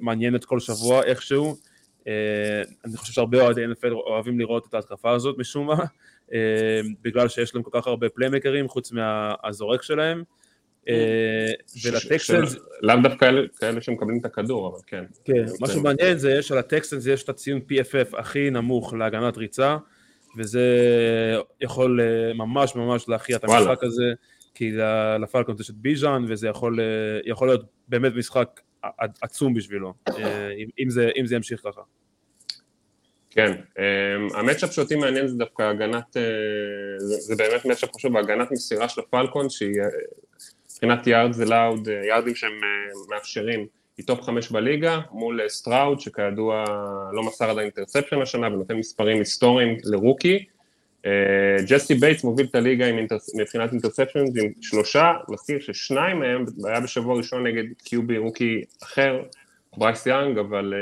מעניינת כל שבוע איכשהו, אני חושב שהרבה אוהדי NFL אוהבים לראות את ההתקפה הזאת משום מה, בגלל שיש להם כל כך הרבה פליימקרים חוץ מהזורק שלהם, אה, ולטקסנס... לאו דווקא כאלה שמקבלים את הכדור, אבל כן. כן, מה שמעניין זה שלטקסנס יש את הציון PFF הכי נמוך להגנת ריצה, וזה יכול אה, ממש ממש להכריע את המשחק הזה, כי לפלקונס יש את ביז'אן, וזה יכול, אה, להיות באמת משחק עצום בשבילו, אם זה, אם זה ימשיך ככה. כן, המצ'אפ שאותי מעניין זה דווקא הגנת, זה באמת מצ'אפ חשוב, הגנת מסירה של הפלקון שהיא מבחינת yards allowed, יארדים שהם אה, מאפשרים, היא top חמש בליגה, מול אה, סטראוד שכידוע לא מסר עדיין interception השנה ונותן מספרים היסטוריים ל rookie. אה, ג'סי בייטס מוביל את הליגה מבחינת interception עם שלושה, מזכיר ששניים מהם היה בשבוע ראשון נגד QB rookie אחר, ברייס יאנג, אבל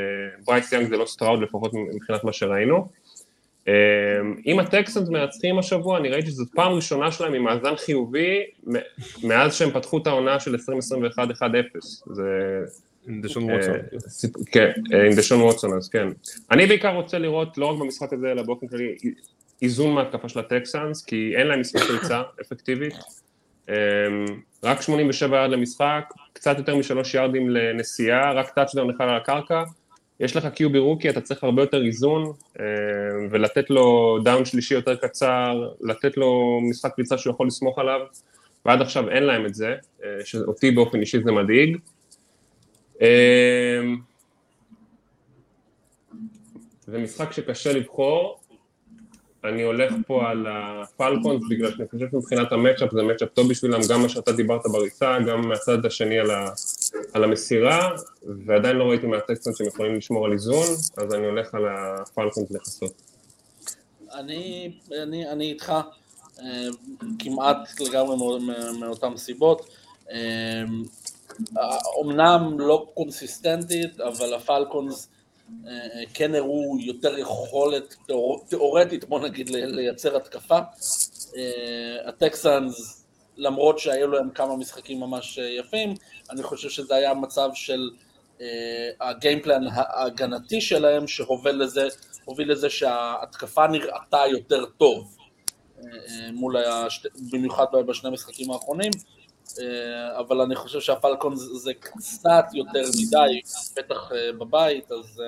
ברייס יאנג זה לא סטראוד לפחות מבחינת מה שראינו. אמ, אם הטקסנס מנצחים השבוע, אני ראיתי שזאת פעם ראשונה שלהם עם מאזן חיובי מאז שהם פתחו את העונה של 2021 1-0. זה... עם דשון ווטסון. כן, עם דשון ווטסון, אז כן. אני בעיקר רוצה לראות, לא רק במשחק הזה, אלא באופן כללי, איזון מהתקפה של הטקסנס, כי אין להם מספיק ריצה אפקטיבית. רק 87 יארד למשחק, קצת יותר משלוש יארדים לנשיאה, רק touchdown אחד על הקרקע, יש לך QB rookie, אתה צריך הרבה יותר איזון, ולתת לו down שלישי יותר קצר, לתת לו משחק ריצה שהוא יכול לסמוך עליו, ועד עכשיו אין להם את זה, שאותי באופן אישי זה מדאיג. זה משחק שקשה לבחור, אני הולך פה על הפלקונס בגלל שאני חושב שמבחינת המצ'אפ זה מצ'אפ טוב בשבילם, גם מה שאתה דיברת בריצה, גם מהצד השני על, ה, על המסירה, ועדיין לא ראיתי מהטקסטים שהם יכולים לשמור על איזון, אז אני הולך על הפלקונס לכסות. אני, אני, אני איתך, כמעט לגמרי מאותן סיבות. אומנם לא קונסיסטנטית, אבל הפלקונס כן הראו יותר יכולת תיאורטית, בוא נגיד, לייצר התקפה. הטקסאנס, למרות שהיו להם כמה משחקים ממש יפים, אני חושב שזה היה מצב של הגיימפלן ההגנתי שלהם, שהוביל לזה, לזה שההתקפה נראתה יותר טוב, מול השת... במיוחד בשני המשחקים האחרונים. אבל אני חושב שהפלקון זה קצת יותר מדי, בטח בבית, אז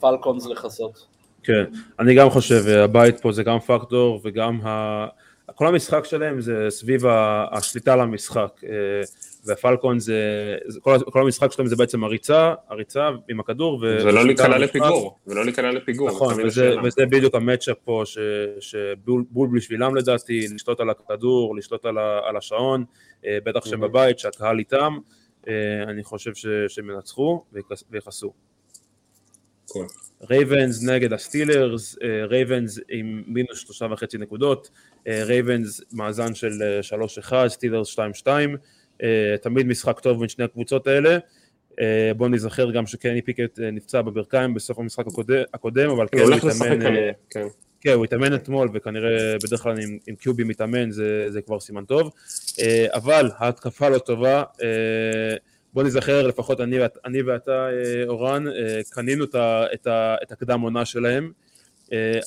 פלקון זה לכסות. כן, אני גם חושב, הבית פה זה גם פקטור וגם ה... כל המשחק שלהם זה סביב השליטה על המשחק, והפלקון זה, כל, כל המשחק שלהם זה בעצם הריצה, הריצה עם הכדור. ולא להיקלע לפיגור, ולא להיקלע לפיגור. נכון, וזה, וזה בדיוק המצ'אפ פה, ש, חשוב בשבילם לדעתי, לשלוט על הכדור, לשלוט על, על השעון, בטח שהם בבית, שהקהל איתם, אני חושב שהם ינצחו ויכסו. רייבנס נגד הסטילרס, רייבנס עם מינוס שלושה וחצי נקודות, רייבנס מאזן של שלוש אחד, סטילרס שתיים שתיים, תמיד משחק טוב בין שני הקבוצות האלה. בואו נזכר גם שקני פיקט נפצע בברכיים בסוף המשחק הקודם, אבל כן, הוא התאמן, כן. כן, הוא התאמן אתמול וכנראה בדרך כלל עם, עם קיובי מתאמן זה, זה כבר סימן טוב, אבל ההתקפה לא טובה, בוא נזכר לפחות אני, אני ואתה אורן, קנינו את, את, את הקדם עונה שלהם,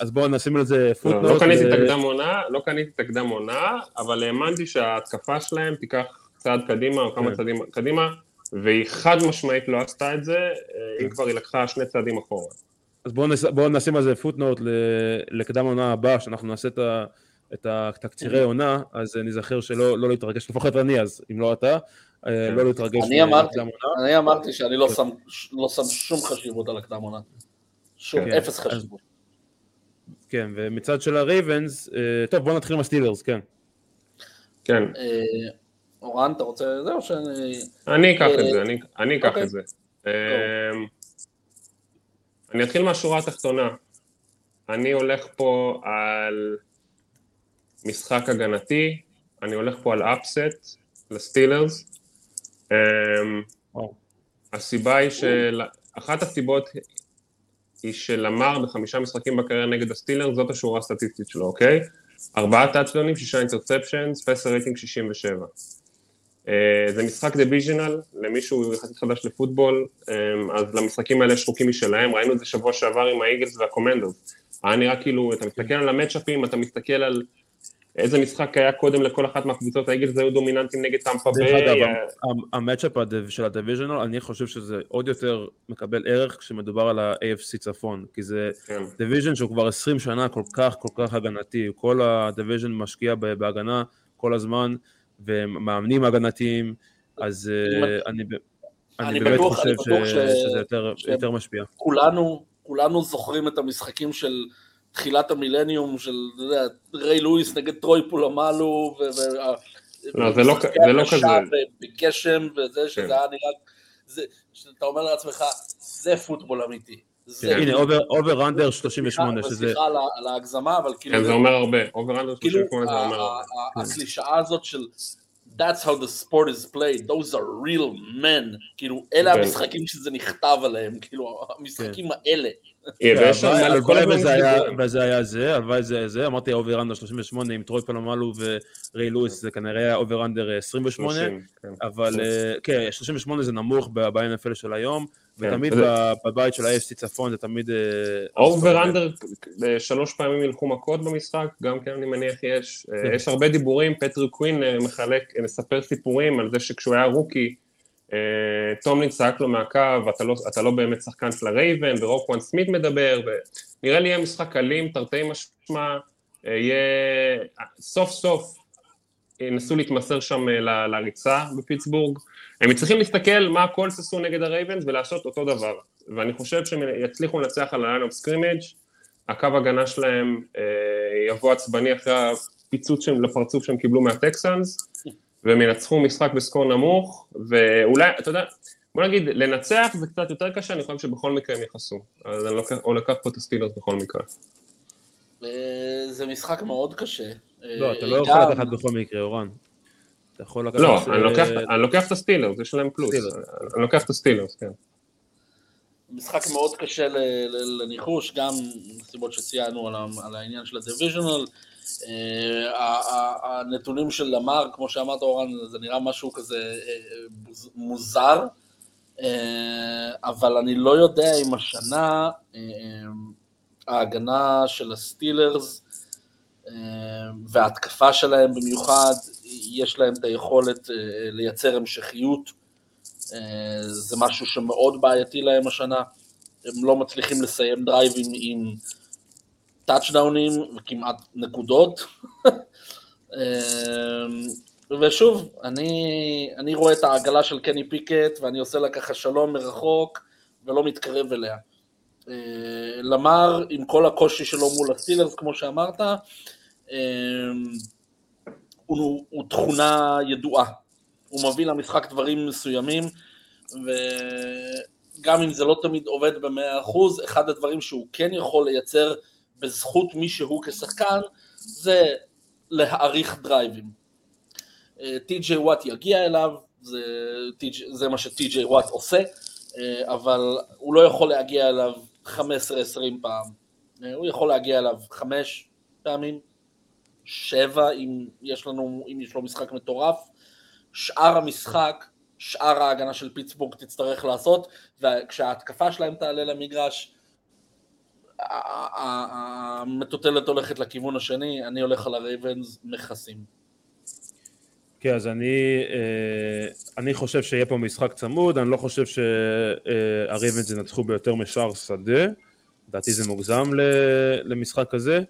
אז בואו נשים על זה פוטנוט. לא, לא קניתי את הקדם עונה, לא קניתי את הקדם עונה, אבל האמנתי שההתקפה שלהם תיקח צעד קדימה או כמה כן. צעדים קדימה, והיא חד משמעית לא עשתה את זה, אם כבר היא לקחה שני צעדים אחורה. אז בואו נס, בוא נשים על זה פוטנוט לקדם העונה הבאה, שאנחנו נעשה את, ה, את התקצירי עונה, אז נזכר שלא לא להתרגש, לפחות אני אז, אם לא אתה, כן. לא להתרגש. אני אמרתי, אני אמרתי שאני לא שם, לא שם שום חשיבות על הקדם עונה. שום, כן. אפס חשיבות. כן, ומצד של הרייבנס, טוב בואו נתחיל עם הסטילרס, כן. כן. אורן, אתה רוצה זה או שאני... אני אקח את זה, אני אקח את זה. אני אתחיל מהשורה התחתונה. אני הולך פה על משחק הגנתי, אני הולך פה על אפסט לסטילרס. הסיבה היא של... אחת הסיבות היא שלמר בחמישה משחקים בקריירה נגד הסטילרס, זאת השורה הסטטיסטית שלו, אוקיי? ארבעה טאצ'דונים, שישה interceptions, passer rating 67. Uh, זה משחק divisional, למישהו יחסית חדש לפוטבול, um, אז למשחקים האלה יש חוקים משלהם, ראינו את זה שבוע שעבר עם האיגלס והקומנדרס. היה נראה כאילו, אתה מסתכל על המאצ'אפים, אתה מסתכל על איזה משחק היה קודם לכל אחת מהקבוצות, האיגלס היו דומיננטים נגד טמפה ביי. דרך אגב, ה matchup של ה divisional, אני חושב שזה עוד יותר מקבל ערך כשמדובר על ה-AFC צפון, כי זה division שהוא כבר 20 שנה כל כך כל כך הגנתי, כל ה division משקיע בהגנה כל הזמן. ומאמנים הגנתיים, אז אני, אני, באמת חושב. שזה יותר, משפיע. כולנו, כולנו זוכרים את המשחקים של תחילת המילניום, של יודע, ריי לואיס נגד טרוי פולמלו, ו... לא, זה לא, זה לא כזה. בגשם וזה, שזה כן. היה נראה, זה, שאתה אומר לעצמך, זה פוטבול אמיתי. כן. הנה, over under 38, שזה... סליחה על ההגזמה, אבל כאילו... כן, זה אומר הרבה, over under 38 זה אומר הרבה. הקלישאה הזאת של That's how the sport is played, those are real men, כאילו, אלה כן. המשחקים שזה נכתב עליהם, כאילו, המשחקים האלה. וזה היה זה, הלוואי זה זה, אמרתי over under 38 עם טרוי פולמלו וריי לואיס, זה כנראה היה over under 28, אבל כן, 38 זה נמוך ב-NFL של היום, ותמיד בבית של ה-AFC צפון זה תמיד... over under, שלוש פעמים ילכו מכות במשחק, גם כן אני מניח יש. יש הרבה דיבורים, פטריק קווין מחלק, מספר סיפורים על זה שכשהוא היה rookie, טומלין צעק לו מהקו, אתה לא, אתה לא באמת שחקן של הרייבנס, ורוקוואן סמית מדבר, ונראה לי יהיה משחק אלים, תרתי משמע, יהיה סוף סוף ינסו להתמסר שם לריצה בפיטסבורג, הם צריכים להסתכל מה הקולטס עשו נגד הרייבנס ולעשות אותו דבר, ואני חושב שהם יצליחו לנצח על ה-line of scrimmage, הקו הגנה שלהם יבוא עצבני אחרי הפיצוץ שהם, לפרצוף שהם קיבלו מהטקסאנס, והם ינצחו משחק ב score נמוך, ואולי, אתה יודע, בוא נגיד, לנצח זה קצת יותר קשה, אני חושב שבכל מקרה הם יכסו, אז אני לוקח, או לקח פה את הסטילרס בכל מקרה. זה משחק מאוד קשה. לא, אתה לא יכול לקחת בכל מקרה, אורן. אתה יכול לקחת... לא, אני לוקח את הסטילרס, יש להם פלוס. אני לוקח את הסטילרס, כן. משחק מאוד קשה לניחוש, גם מסיבות שציינו על העניין של ה divisional. הנתונים של למר, כמו שאמרת אורן, זה נראה משהו כזה מוזר, אבל אני לא יודע אם השנה ההגנה של הסטילרס וההתקפה שלהם במיוחד, יש להם את היכולת לייצר המשכיות, זה משהו שמאוד בעייתי להם השנה, הם לא מצליחים לסיים דרייבים עם טאצ'דאונים וכמעט נקודות. ושוב, אני, אני רואה את העגלה של קני פיקט ואני עושה לה ככה שלום מרחוק ולא מתקרב אליה. למר, עם כל הקושי שלו מול הסטילרס, כמו שאמרת, הוא, הוא תכונה ידועה. הוא מביא למשחק דברים מסוימים, וגם אם זה לא תמיד עובד במאה אחוז, אחד הדברים שהוא כן יכול לייצר בזכות מי שהוא כשחקן, זה להעריך דרייבים. טי.ג'יי וואט יגיע אליו, זה, זה מה שטי.ג'יי וואט עושה, אבל הוא לא יכול להגיע אליו 15-20 פעם. הוא יכול להגיע אליו 5 פעמים, 7 אם יש, לנו, אם יש לו משחק מטורף. שאר המשחק, שאר ההגנה של פיטסבורג תצטרך לעשות, וכשההתקפה שלהם תעלה למגרש, המטוטלת הולכת לכיוון השני, אני הולך על הרייבנס מכסים. כן, אז אני, אה, אני חושב שיהיה פה משחק צמוד, אני לא חושב שהרייבנס ינצחו ביותר משער שדה, לדעתי זה מוגזם למשחק כזה.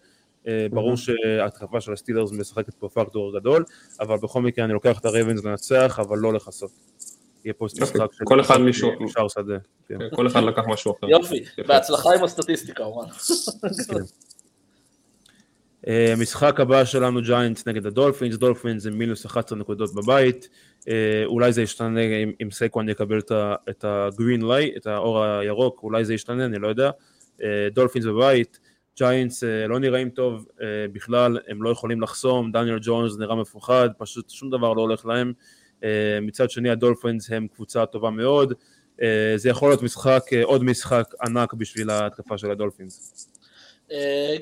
אה, ברור שההתקפה של הסטילרס משחקת פה פקטור גדול, אבל בכל מקרה אני לוקח את הרייבנס לנצח, אבל לא לכסות. יהיה פה משחק של כל אחד מישהו, שער שדה. כן. כן, כל אחד לקח משהו אחר. יופי, בהצלחה עם הסטטיסטיקה, אורן. כן. אה, משחק הבא שלנו ג'יינטס נגד הדולפינס, דולפינס זה מינוס 11 נקודות בבית, אה, אולי זה ישתנה אם סייקוואן יקבל את ה green light, את האור הירוק, אולי זה ישתנה, אני לא יודע. דולפינס בבית, ג'יינטס לא נראים טוב בכלל, הם לא יכולים לחסום, דניאל ג'ונס נראה מפוחד, פשוט שום דבר לא הולך להם. אה, מצד שני הדולפינס הם קבוצה טובה מאוד, אה, זה יכול להיות משחק, אה, עוד משחק ענק בשביל ההתקפה של הדולפינס.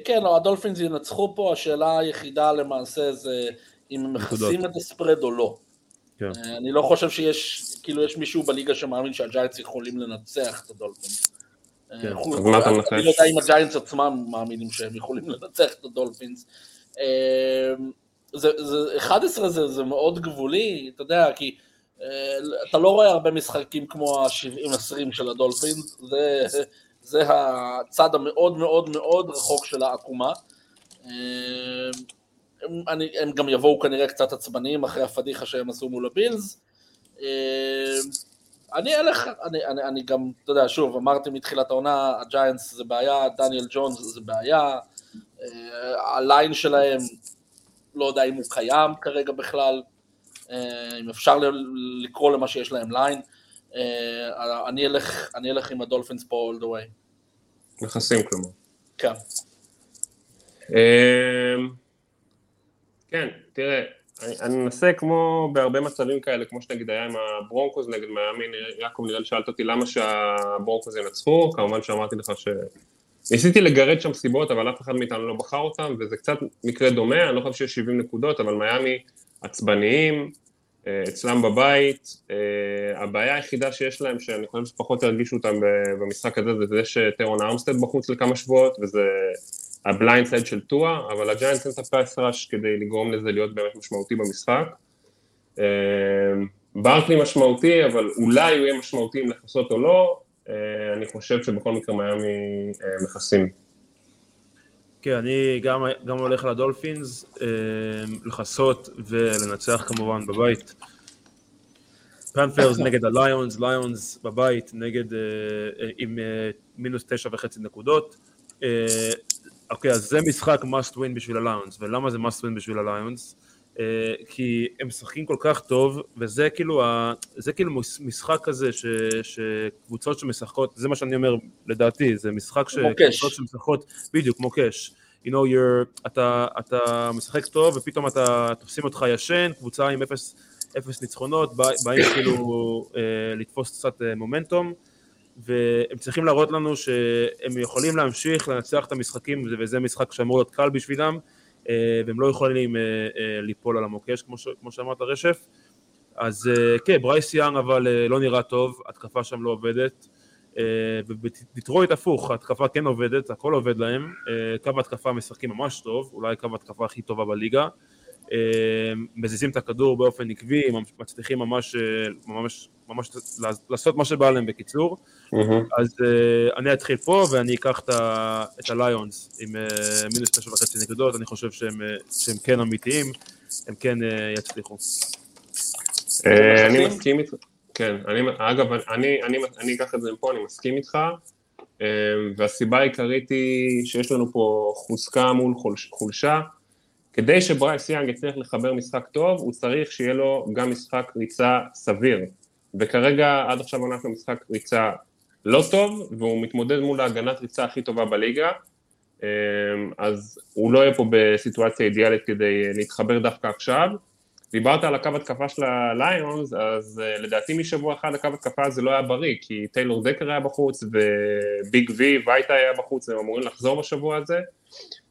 כן, לא, הדולפינס ינצחו פה, השאלה היחידה למעשה זה אם הם מכסים את ה spread או לא. כן. אני לא חושב שיש, כאילו יש מישהו בליגה שמאמין שהג'יינטס יכולים לנצח את הדולפינס. כן, אז מה אתה מנחש? אני לא יודע אם הג'יינטס עצמם מאמינים שהם יכולים לנצח את הדולפינס. זה, זה, 11 זה, זה מאוד גבולי, אתה יודע, כי אה, אתה לא רואה הרבה משחקים כמו ה-70-20 של הדולפינס, זה, זה הצד המאוד מאוד מאוד רחוק של העקומה. אה, הם, אני, הם גם יבואו כנראה קצת עצבניים אחרי הפדיחה שהם עשו מול הבילס. אה, אני אלך, אני, אני, אני גם, אתה יודע, שוב, אמרתי מתחילת העונה, הג'יינטס זה בעיה, דניאל ג'ונס זה בעיה, הליין שלהם לא יודע אם הוא קיים כרגע בכלל, אה, אם אפשר לקרוא למה שיש להם ליין. אה, אני אלך, אני אלך עם הדולפינס פה all the way. נכסים כלומר. כן. אה, כן, תראה, אני מנסה כמו בהרבה מצבים כאלה, כמו שנגיד היה עם הברונקוס נגד מיאמי, יעקב נראה לי שאלת אותי למה שהברונקוס ינצחו, כמובן שאמרתי לך ש... ניסיתי לגרד שם סיבות, אבל אף אחד מאיתנו לא בחר אותם, וזה קצת מקרה דומה, אני לא חושב שיש 70 נקודות, אבל מיאמי עצבניים, אה, אצלם בבית, אה, הבעיה היחידה שיש להם, שאני חושב שפחות ירגישו אותם במשחק הזה, זה זה שטרון ארמסטד בחוץ לכמה שבועות, וזה ה blind side של טואה, אבל הג'יינטס אין את ה pass rush כדי לגרום לזה להיות באמת משמעותי במשחק. אה, ברקלי משמעותי, אבל אולי הוא יהיה משמעותי אם לכסות או לא, אני חושב שבכל מקרה מיאמי מכסים. כן, אני גם, גם הולך לדולפינס, לכסות ולנצח כמובן בבית. פנת'רס נגד הליונס, ליונס בבית נגד, עם מינוס תשע וחצי נקודות. אוקיי, אז זה משחק must win בשביל הליונס, ולמה זה must win בשביל הליונס? אה, כי הם משחקים כל כך טוב, וזה כאילו, ה, זה כאילו משחק כזה ש, שקבוצות שמשחקות, זה מה שאני אומר לדעתי, זה משחק שקבוצות שמשחקות, בדיוק, כמו קאש. You know, you're, אתה, אתה משחק טוב ופתאום אתה, תופסים אותך ישן, קבוצה עם אפס, אפס ניצחונות, באים כאילו אה, לתפוס קצת אה, מומנטום, והם צריכים להראות לנו שהם יכולים להמשיך לנצח את המשחקים, וזה משחק שאמור להיות קל בשבילם, והם לא יכולים אה, אה, ליפול על המוקש כמו, ש, כמו שאמרת רשף. אז כן, ברייס יאנג אבל לא נראה טוב, התקפה שם לא עובדת. ובדיטרויט הפוך, התקפה כן עובדת, הכל עובד להם, קו התקפה משחקים ממש טוב, אולי קו התקפה הכי טובה בליגה. מזיזים את הכדור באופן עקבי, מצליחים ממש, ממש, ממש לעשות מה שבא להם בקיצור Mm-hmm. אז uh, אני אתחיל פה ואני אקח את הליונס עם uh, מינוס תשע וחצי נקודות, אני חושב שהם, שהם כן אמיתיים, הם כן uh, יצליחו. אני מסכים איתך, כן, אני, אגב, אני, אני, אני אקח את זה מפה, אני מסכים איתך, והסיבה העיקרית היא שיש לנו פה חוזקה מול חולש, חולשה, כדי שברייס יאנג יצליח לחבר משחק טוב, הוא צריך שיהיה לו גם משחק ריצה סביר. וכרגע, עד עכשיו אנחנו משחק ריצה לא טוב, והוא מתמודד מול ההגנת ריצה הכי טובה בליגה, אמ, אז הוא לא יהיה פה בסיטואציה אידיאלית כדי להתחבר דווקא עכשיו. דיברת על הקו התקפה של הליונס, אז אה, לדעתי משבוע אחד הקו התקפה הזה לא היה בריא, כי טיילור דקר היה בחוץ, וביג וי וייטה היה בחוץ, הם אמורים לחזור בשבוע הזה.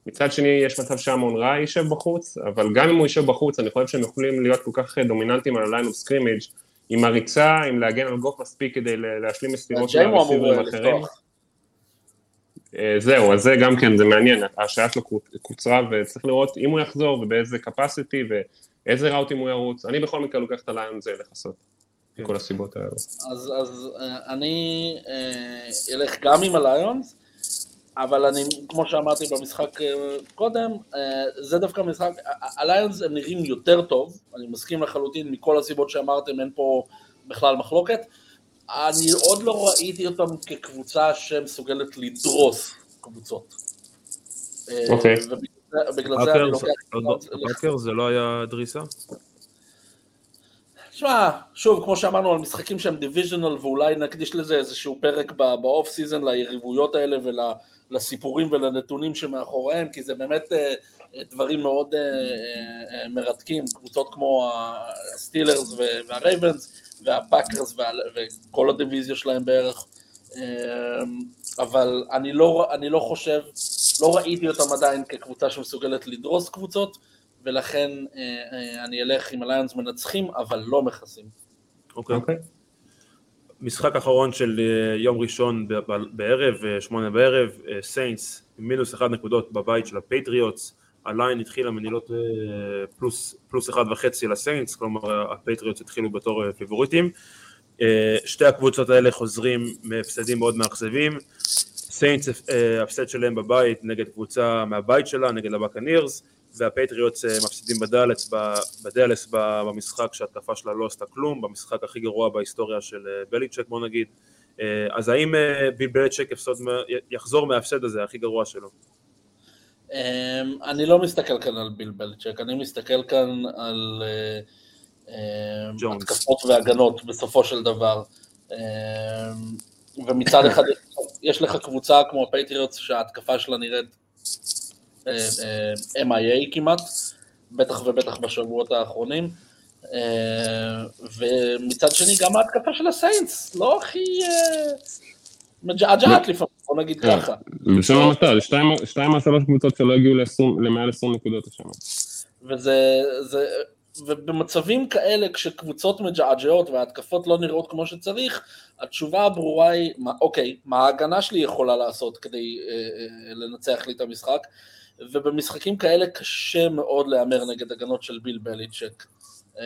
מצד שני, יש מצב שאמון רע יישב בחוץ, אבל גם אם הוא יישב בחוץ, אני חושב שהם יכולים להיות כל כך דומיננטיים על ה line of scrimmage, עם הריצה, עם להגן על גוף מספיק כדי להשלים מסירות של הרסיברים האחרים. אה, זהו, אז זה גם כן, זה מעניין, ההשעיה שלו קוצרה וצריך לראות אם הוא יחזור ובאיזה capacity ואיזה ראוטים הוא ירוץ, אני בכל מקרה לוקח את הליון הזה לכסות, כן. מכל הסיבות האלה. אז, אז אה, אני אה, אלך גם עם הליונס, אבל אני, כמו שאמרתי במשחק אה, קודם, אה, זה דווקא משחק, הליונס הם נראים יותר טוב, אני מסכים לחלוטין מכל הסיבות שאמרתם, אין פה בכלל מחלוקת. אני עוד לא ראיתי אותם כקבוצה שמסוגלת לדרוס קבוצות. אה, אוקיי. ובגלל זה אני לוקח... פאקרס זה לא היה דריסה? תשמע, שוב, כמו שאמרנו על משחקים שהם divisional, ואולי נקדיש לזה איזשהו פרק ב off season ליריבויות האלה ול... לסיפורים ולנתונים שמאחוריהם, כי זה באמת אה, דברים מאוד אה, אה, מרתקים, קבוצות כמו הסטילרס והרייבנס והפאקרס וכל הדיוויזיה שלהם בערך, אבל אני לא, אני לא חושב, לא ראיתי אותם עדיין כקבוצה שמסוגלת לדרוס קבוצות, ולכן אני אלך עם הליונס מנצחים, אבל לא מכסים. אוקיי. Okay. אוקיי. Okay. משחק אחרון של אה, יום ראשון בערב, אה, שמונה בערב, סיינטס אה, מינוס אחד נקודות בבית של הפטריוטס, ה line התחיל, אם אני לא טועה, פלוס, פלוס אחד וחצי לסיינטס, כלומר הפטריוטס התחילו בתור פיבוריטים. שתי הקבוצות האלה חוזרים מהפסדים מאוד מאכזבים. סיינטס, הפסד שלהם בבית נגד קבוצה מהבית שלה, נגד הבקנירס. והפטריוטס אה, מפסידים בדאלס, בדאלס במשחק שההתקפה שלה לא עשתה כלום, במשחק הכי גרוע בהיסטוריה של אה, בליצ'ק בוא נגיד. אה, אז האם ביל בליצ'ק יחזור מההפסד הזה, הכי גרוע שלו? אמ, אני לא מסתכל כאן על ביל בליצ'ק, אני מסתכל כאן על התקפות והגנות בסופו של דבר. אמ, ומצד אחד יש לך קבוצה כמו הפטריוטס שההתקפה שלה נראית MIA אה, אה, כמעט, בטח ובטח בשבועות האחרונים. אה, ומצד שני גם ההתקפה של הסיינטס, לא הכי מג'עג'עת לפעמים, בוא נגיד ככה. בלשון המעטה, זה שתיים- מהשלוש קבוצות שלא הגיעו ל-20 למעל 20 נקודות השנה. וזה, זה, ובמצבים כאלה, כשקבוצות מג'עג'עות וההתקפות לא נראות כמו שצריך, התשובה הברורה היא, מה, אוקיי, מה ההגנה שלי יכולה לעשות כדי אה, אה, לנצח לי את המשחק? ובמשחקים כאלה קשה מאוד להמר נגד הגנות של ביל בליצ'ק. אה,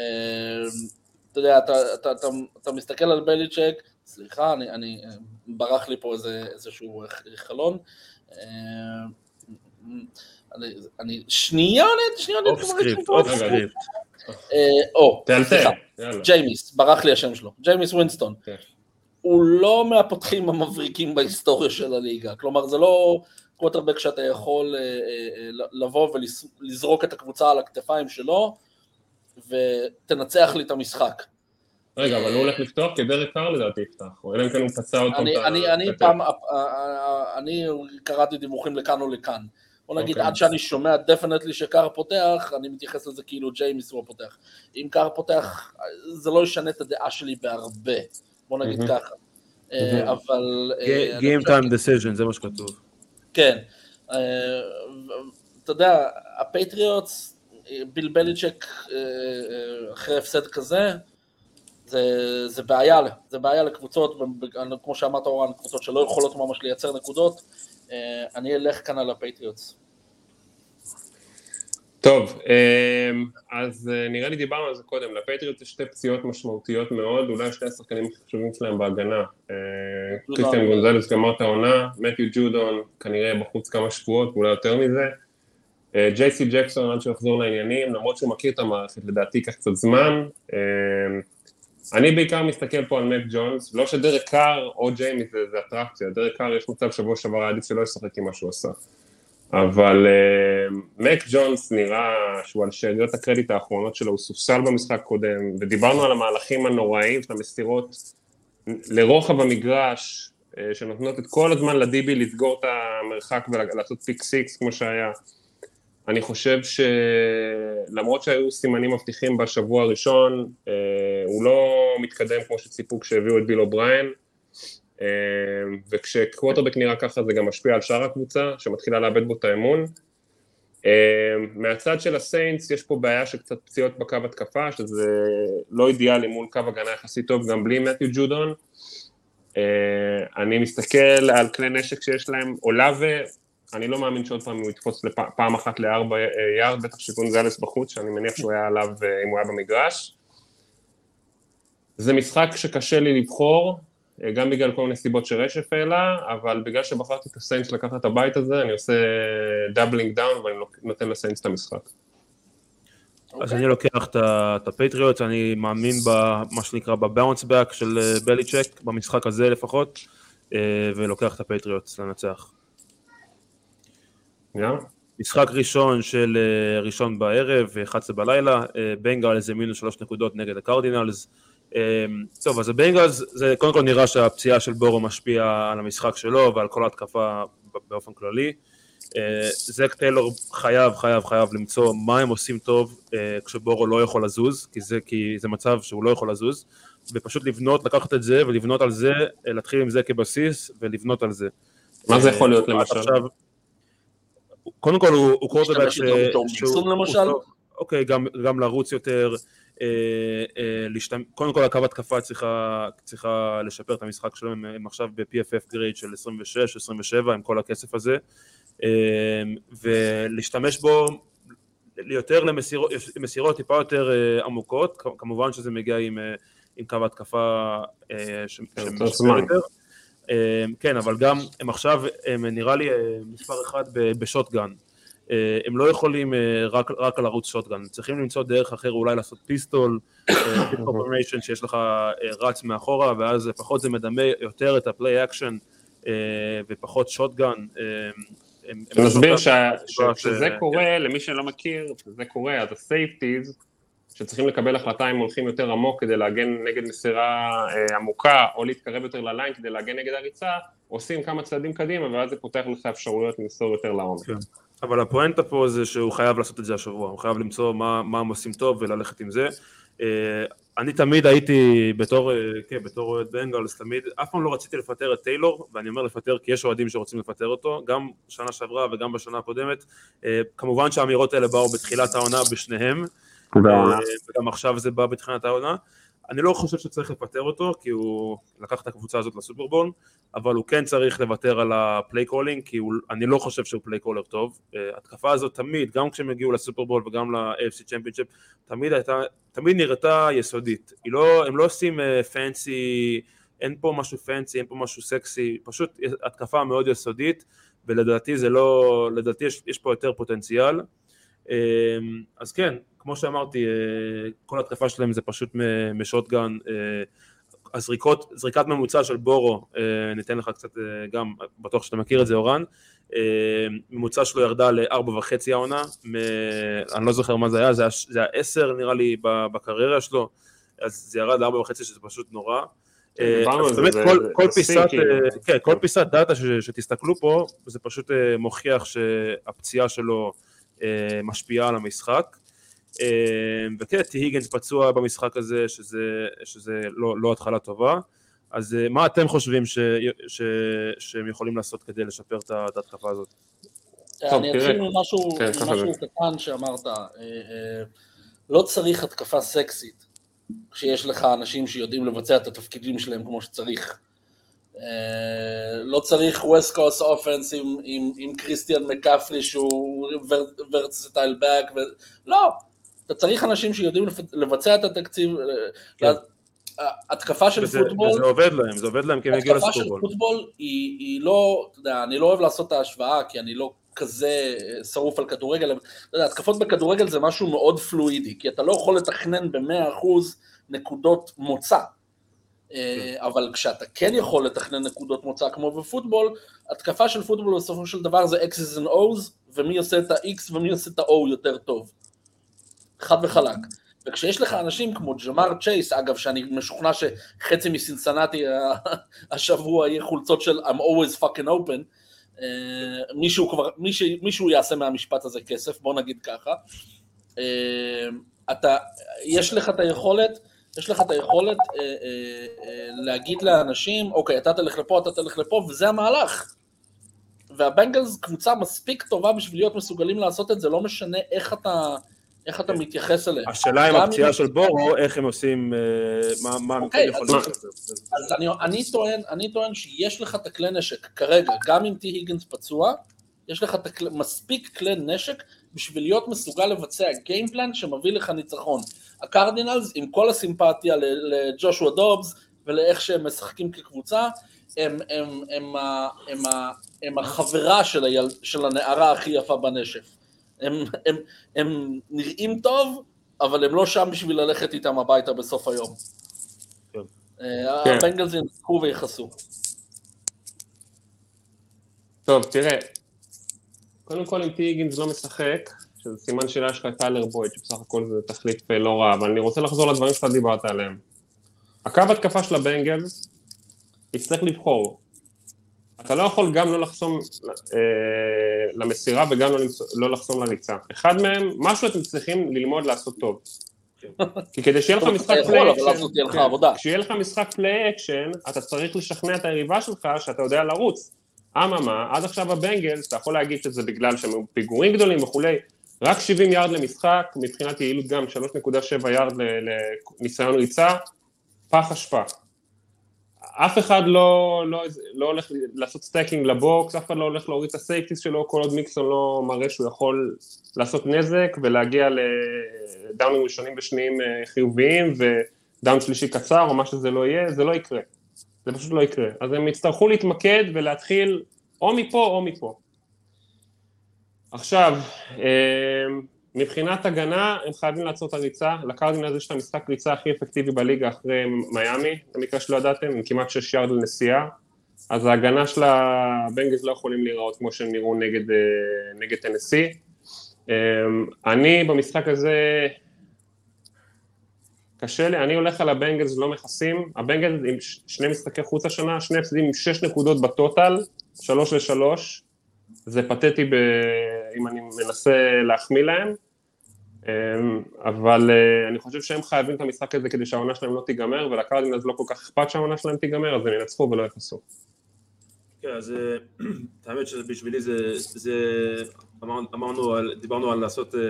אתה יודע, אתה, אתה, אתה, אתה מסתכל על בליצ'ק, סליחה, אני, אני, ברח לי פה איזה, איזשהו חלון. אה, אני, אני, שנייה, שנייה, off script, off script. אה, או, תאלתר, סליחה. ג'יימיס, ברח לי השם שלו, ג'יימיס ווינסטון. כן. הוא לא מהפותחים המבריקים בהיסטוריה של הליגה, כלומר זה לא קווטרבק שאתה יכול אה, אה, אה, לבוא ולזרוק את הקבוצה על הכתפיים שלו ותנצח לי את המשחק. רגע, אבל הוא הולך לפתוח כי דרק קאר לדעתי יפתח, אלא אם כן הוא פצוע עוד פעם אני, את ה... אני, פעם, אה, אה, אני קראתי דיווחים לכאן או לכאן. בוא נגיד, אוקיי. עד שאני שומע definitely שקאר פותח, אני מתייחס לזה כאילו ג'יימיס הוא הפותח. אם קאר פותח, זה לא ישנה את הדעה שלי בהרבה, בוא נגיד. ככה. אבל... Game time decision, זה מה שכתוב. כן. אה, אתה יודע, הפטריוטס, ביל בליצ'ק אה, אה, אחרי הפסד כזה, זה, זה בעיה, זה בעיה לקבוצות, כמו שאמרת אורן, קבוצות שלא יכולות ממש לייצר נקודות. אני אלך כאן על הפטריוטס. טוב, אמ, אז אה, נראה לי דיברנו על זה קודם, לפטריוט יש שתי פציעות משמעותיות מאוד, אולי שני השחקנים הכי חשובים שלהם בהגנה. אה, קריסטיאן גונזלס גמר את העונה, מתיו ג'ודון כנראה בחוץ כמה שבועות ואולי יותר מזה. אה, ג'ייסי ג'קסון עד שהוא יחזור לעניינים, למרות שהוא מכיר את המערכת, לדעתי ייקח קצת זמן. אה, אני בעיקר מסתכל פה על מק ג'ונס, לא שדרק קאר או ג'יימי זה, זה אטרקציה, דרק קאר יש מצב שבוע שעבר היה עדיף שלא ישחק עם מה שהוא עשה. אבל מק ג'ונס נראה שהוא על שאריות הקרדיט האחרונות שלו, הוא סופסל במשחק קודם, ודיברנו על המהלכים הנוראים של המסירות לרוחב המגרש, uh, שנותנות את כל הזמן ל DB לסגור את המרחק ולעשות pick six כמו שהיה. אני חושב שלמרות שהיו סימנים מבטיחים בשבוע הראשון, uh, הוא לא מתקדם כמו שציפו כשהביאו את ביל אובריין. אה, וכשקווטרבק נראה ככה זה גם משפיע על שאר הקבוצה שמתחילה לאבד בו את האמון. אה, מהצד של הסיינטס יש פה בעיה של קצת פציעות בקו התקפה שזה לא אידיאלי מול קו הגנה יחסית טוב גם בלי מתיו ג'ודון. אה, אני מסתכל על כלי נשק שיש להם, אולאבה, אני לא מאמין שעוד פעם הוא יתפוס פעם אחת לארבע אה, יארד, בטח שגונזלס בחוץ, שאני מניח שהוא היה עליו אה, אם הוא היה במגרש. זה משחק שקשה לי לבחור, גם בגלל כל מיני סיבות שרשף העלה, אבל בגלל שבחרתי את הסיינטס לקחת את ה bet הזה, אני עושה doubling down ואני נותן לסיינס את המשחק. אז אני לוקח את הפטריוט, אני מאמין במה שנקרא בבאונס באק של אה, בליצ'ק, במשחק הזה לפחות, אה, ולוקח את הפטריוט לנצח. יאללה? משחק ראשון של אה, ראשון בערב, 11 בלילה, אה, בנגלס זה מינוס שלוש נקודות נגד הקרדינלס. אה, טוב, אז הבנגלס, זה קודם כל נראה שהפציעה של בורו משפיעה על המשחק שלו ועל כל ההתקפה באופן כללי. אה, זק טיילור חייב, חייב, חייב למצוא מה הם עושים טוב אה, כשבורו לא יכול לזוז, כי זה, כי זה מצב שהוא לא יכול לזוז, ופשוט לבנות, לקחת את זה ולבנות על זה, אה, להתחיל עם זה כבסיס ולבנות על זה. מה זה יכול להיות למשל? עכשיו, קודם כל הוא, הוא קורטבק להשתמש איתו בתור מקסום, למשל? אוקיי, גם, גם לרוץ יותר, להשתמ... קודם כל הקו התקפה צריכה, צריכה לשפר את המשחק שלהם, הם, עכשיו ב-PFF גרייד של 26, 27 עם כל הכסף הזה, אה, ולהשתמש בו יותר למסירות טיפה יותר אה, עמוקות, כמובן שזה מגיע עם, אה, עם קו התקפה אה, יותר שמשפר. יותר. אה, כן, אבל גם הם עכשיו, הם נראה לי אה, מספר אחד ב shotgun. אה, הם לא יכולים אה, רק, רק לרוץ shotgun, צריכים למצוא דרך אחר אולי לעשות pistol formation שיש לך אה, רץ מאחורה, ואז פחות זה מדמה יותר את ה play action ופחות shotgun. אה, הם- הם נסביר שוטגן שה- בצורה ש- כשזה קורה, למי שלא מכיר, כשזה קורה, אז ה safeties, שצריכים לקבל החלטה אם הולכים יותר עמוק כדי להגן נגד מסירה אה, עמוקה, או להתקרב יותר ל line כדי להגן נגד הריצה, עושים כמה צעדים קדימה, ואז זה פותח לך אפשרויות למסור יותר לעומק. כן. אבל הפואנטה פה זה שהוא חייב לעשות את זה השבוע, הוא חייב למצוא מה, מה הם עושים טוב וללכת עם זה. אה, אני תמיד הייתי בתור, כן, בתור אוהד בנגלס, תמיד, אף פעם לא רציתי לפטר את טיילור, ואני אומר לפטר כי יש אוהדים שרוצים לפטר אותו, גם שנה שעברה וגם בשנה הקודמת. אה, כמובן שהאמירות האלה באו בתחילת העונה בשניהם, אה, וגם עכשיו זה בא בתחילת העונה. אני לא חושב שצריך לפטר אותו, כי הוא לקח את הקבוצה הזאת לסופרבול, אבל הוא כן צריך לוותר על ה play calling, כי הוא, אני לא חושב שהוא play caller טוב. Uh, התקפה הזאת תמיד, גם כשהם הגיעו לסופרבול וגם ל-AFC championship, תמיד תמיד נראתה יסודית. לא, הם לא עושים פנסי, uh, אין פה משהו פנסי, אין פה משהו סקסי, פשוט התקפה מאוד יסודית, ולדעתי זה לא, לדעתי יש, יש פה יותר פוטנציאל. Uh, אז כן, כמו שאמרתי, אה, כל התקפה שלהם זה פשוט משוטגן, אה, הזריקות, זריקת ממוצע של בורו, אה, ניתן לך קצת גם, בטוח שאתה מכיר את זה אורן, ממוצע שלו ירדה לארבע וחצי העונה, מ... אני לא זוכר מה זה היה, זה היה, זה היה עשר נראה לי בקריירה שלו, אז זה ירד לארבע וחצי שזה פשוט נורא. כן, באמת כל פיסת, כן, כל פיסת דאטה שתסתכלו פה, זה פשוט מוכיח שהפציעה שלו משפיעה על המשחק. אמ, וכן, טי היגנס פצוע במשחק הזה, שזה, שזה לא, לא התחלה טובה. אז אה, מה אתם חושבים ש, ש, שהם יכולים לעשות כדי לשפר את ההתקפה הזאת? אני אתחיל ממשהו, כן, משהו קטן שאמרת, אה, אה, לא צריך התקפה סקסית כשיש לך אנשים שיודעים לבצע את התפקידים שלהם כמו שצריך. לא צריך ווסט קוס אופנס עם קריסטיאן מקפרי שהוא ורצטייל באק, לא, אתה צריך אנשים שיודעים לבצע את התקציב, כן. התקפה של וזה, פוטבול, וזה עובד להם, זה עובד להם כי הם הגיעו לסופרבול. התקפה של פוטבול היא, היא לא, אתה יודע, אני לא אוהב לעשות את ההשוואה, כי אני לא כזה שרוף על כדורגל, אתה יודע, התקפות בכדורגל זה משהו מאוד פלואידי, כי אתה לא יכול לתכנן במאה אחוז נקודות מוצא. אה, כן. אבל כשאתה כן יכול לתכנן נקודות מוצא כמו בפוטבול, התקפה של פוטבול בסופו של דבר זה X's and O's, ומי עושה את ה-X ומי עושה את ה-O יותר טוב. חד וחלק. וכשיש לך אנשים כמו ג'מאר צ'ייס, אגב, שאני משוכנע שחצי מסינסנטי השבוע יהיה חולצות של I'm always fucking open, אה, מישהו, כבר, מישהו, מישהו יעשה מהמשפט הזה כסף, בוא נגיד ככה. אה, אתה, יש לך את היכולת, יש לך את היכולת אה, להגיד לאנשים, אוקיי, אתה תלך לפה, אתה תלך לפה, וזה המהלך. והבנגלס קבוצה מספיק טובה בשביל להיות מסוגלים לעשות את זה, לא משנה איך אתה... איך אתה מתייחס אליהם. השאלה עם הפציעה של בורו, איך הם עושים, אה, מה הם כן יכולים לעשות. אז אני טוען שיש לך את הכלי נשק כרגע, גם אם טי היגנס פצוע, יש לך מספיק כלי נשק בשביל להיות מסוגל לבצע גיימפלן שמביא לך ניצחון. הקרדינלס, עם כל הסימפתיה לג'ושוע דובס ולאיך שהם משחקים כקבוצה, הם, הם, הם, הם, הם החברה של, היל, של הנערה הכי יפה בנשף. הם, הם, הם נראים טוב, אבל הם לא שם בשביל ללכת איתם הביתה בסוף היום. כן. אה, כן. הבנגלס ינצחו ויכעסו. טוב, תראה, קודם כל אם טיגינס לא משחק, שזה סימן שאלה שלך טיילר בויד, שבסך הכל זה תחליף לא רע, אבל אני רוצה לחזור לדברים שאתה דיברת עליהם. הקו התקפה של הבנגלס יצטרך לבחור אתה לא יכול גם לא לחסום אה, למסירה וגם לא, לא לחסום לריצה. אחד מהם, משהו אתם צריכים ללמוד לעשות טוב. כי כדי שיהיה לך משחק play action, כן, כשיהיה לך משחק play action, אתה צריך לשכנע את היריבה שלך שאתה יודע לרוץ. אממה, עד עכשיו הבנגלס, אתה יכול להגיד שזה בגלל שהם פיגורים גדולים וכולי, רק 70 יארד למשחק, מבחינת יעילות גם 3.7 יארד לניסיון ריצה, פח אשפה. אף אחד לא, לא, לא הולך לעשות stacking ל box, אף אחד לא הולך להוריד את ה safeties שלו, כל עוד מיקסון לא מראה שהוא יכול לעשות נזק ולהגיע לדאונים ראשונים ושניים אה, חיוביים ודאון שלישי קצר או מה שזה לא יהיה, זה לא יקרה. זה פשוט לא יקרה. אז הם יצטרכו להתמקד ולהתחיל או מפה או מפה. עכשיו, אה, מבחינת הגנה, הם חייבים לעצור את הריצה, לקרדינלס יש את המשחק ריצה הכי אפקטיבי בליגה אחרי מיאמי, במקרה שלא ידעתם, עם כמעט 6 יארד לנסיעה, אז ההגנה של הבנגלס לא יכולים להיראות כמו שהם נראו נגד, אה, נגד טנסי. אמ, אני במשחק הזה, קשה לי, אני הולך על הבנגלס לא מכסים, הבנגלס עם שני משחקי חוץ השנה, שני הפסדים עם 6 נקודות בטוטל, 3 ל-3, זה פתטי ב... אם אני מנסה להחמיא להם. אמ, אבל אה, אני חושב שהם חייבים את המשחק הזה כדי שהעונה שלהם לא תיגמר, ולקרדינלס לא כל כך אכפת שהעונה שלהם תיגמר, אז הם ינצחו ולא יכעסו. כן, אז אה, האמת שבשבילי זה, זה אמר, אמרנו, על, דיברנו על לעשות אה,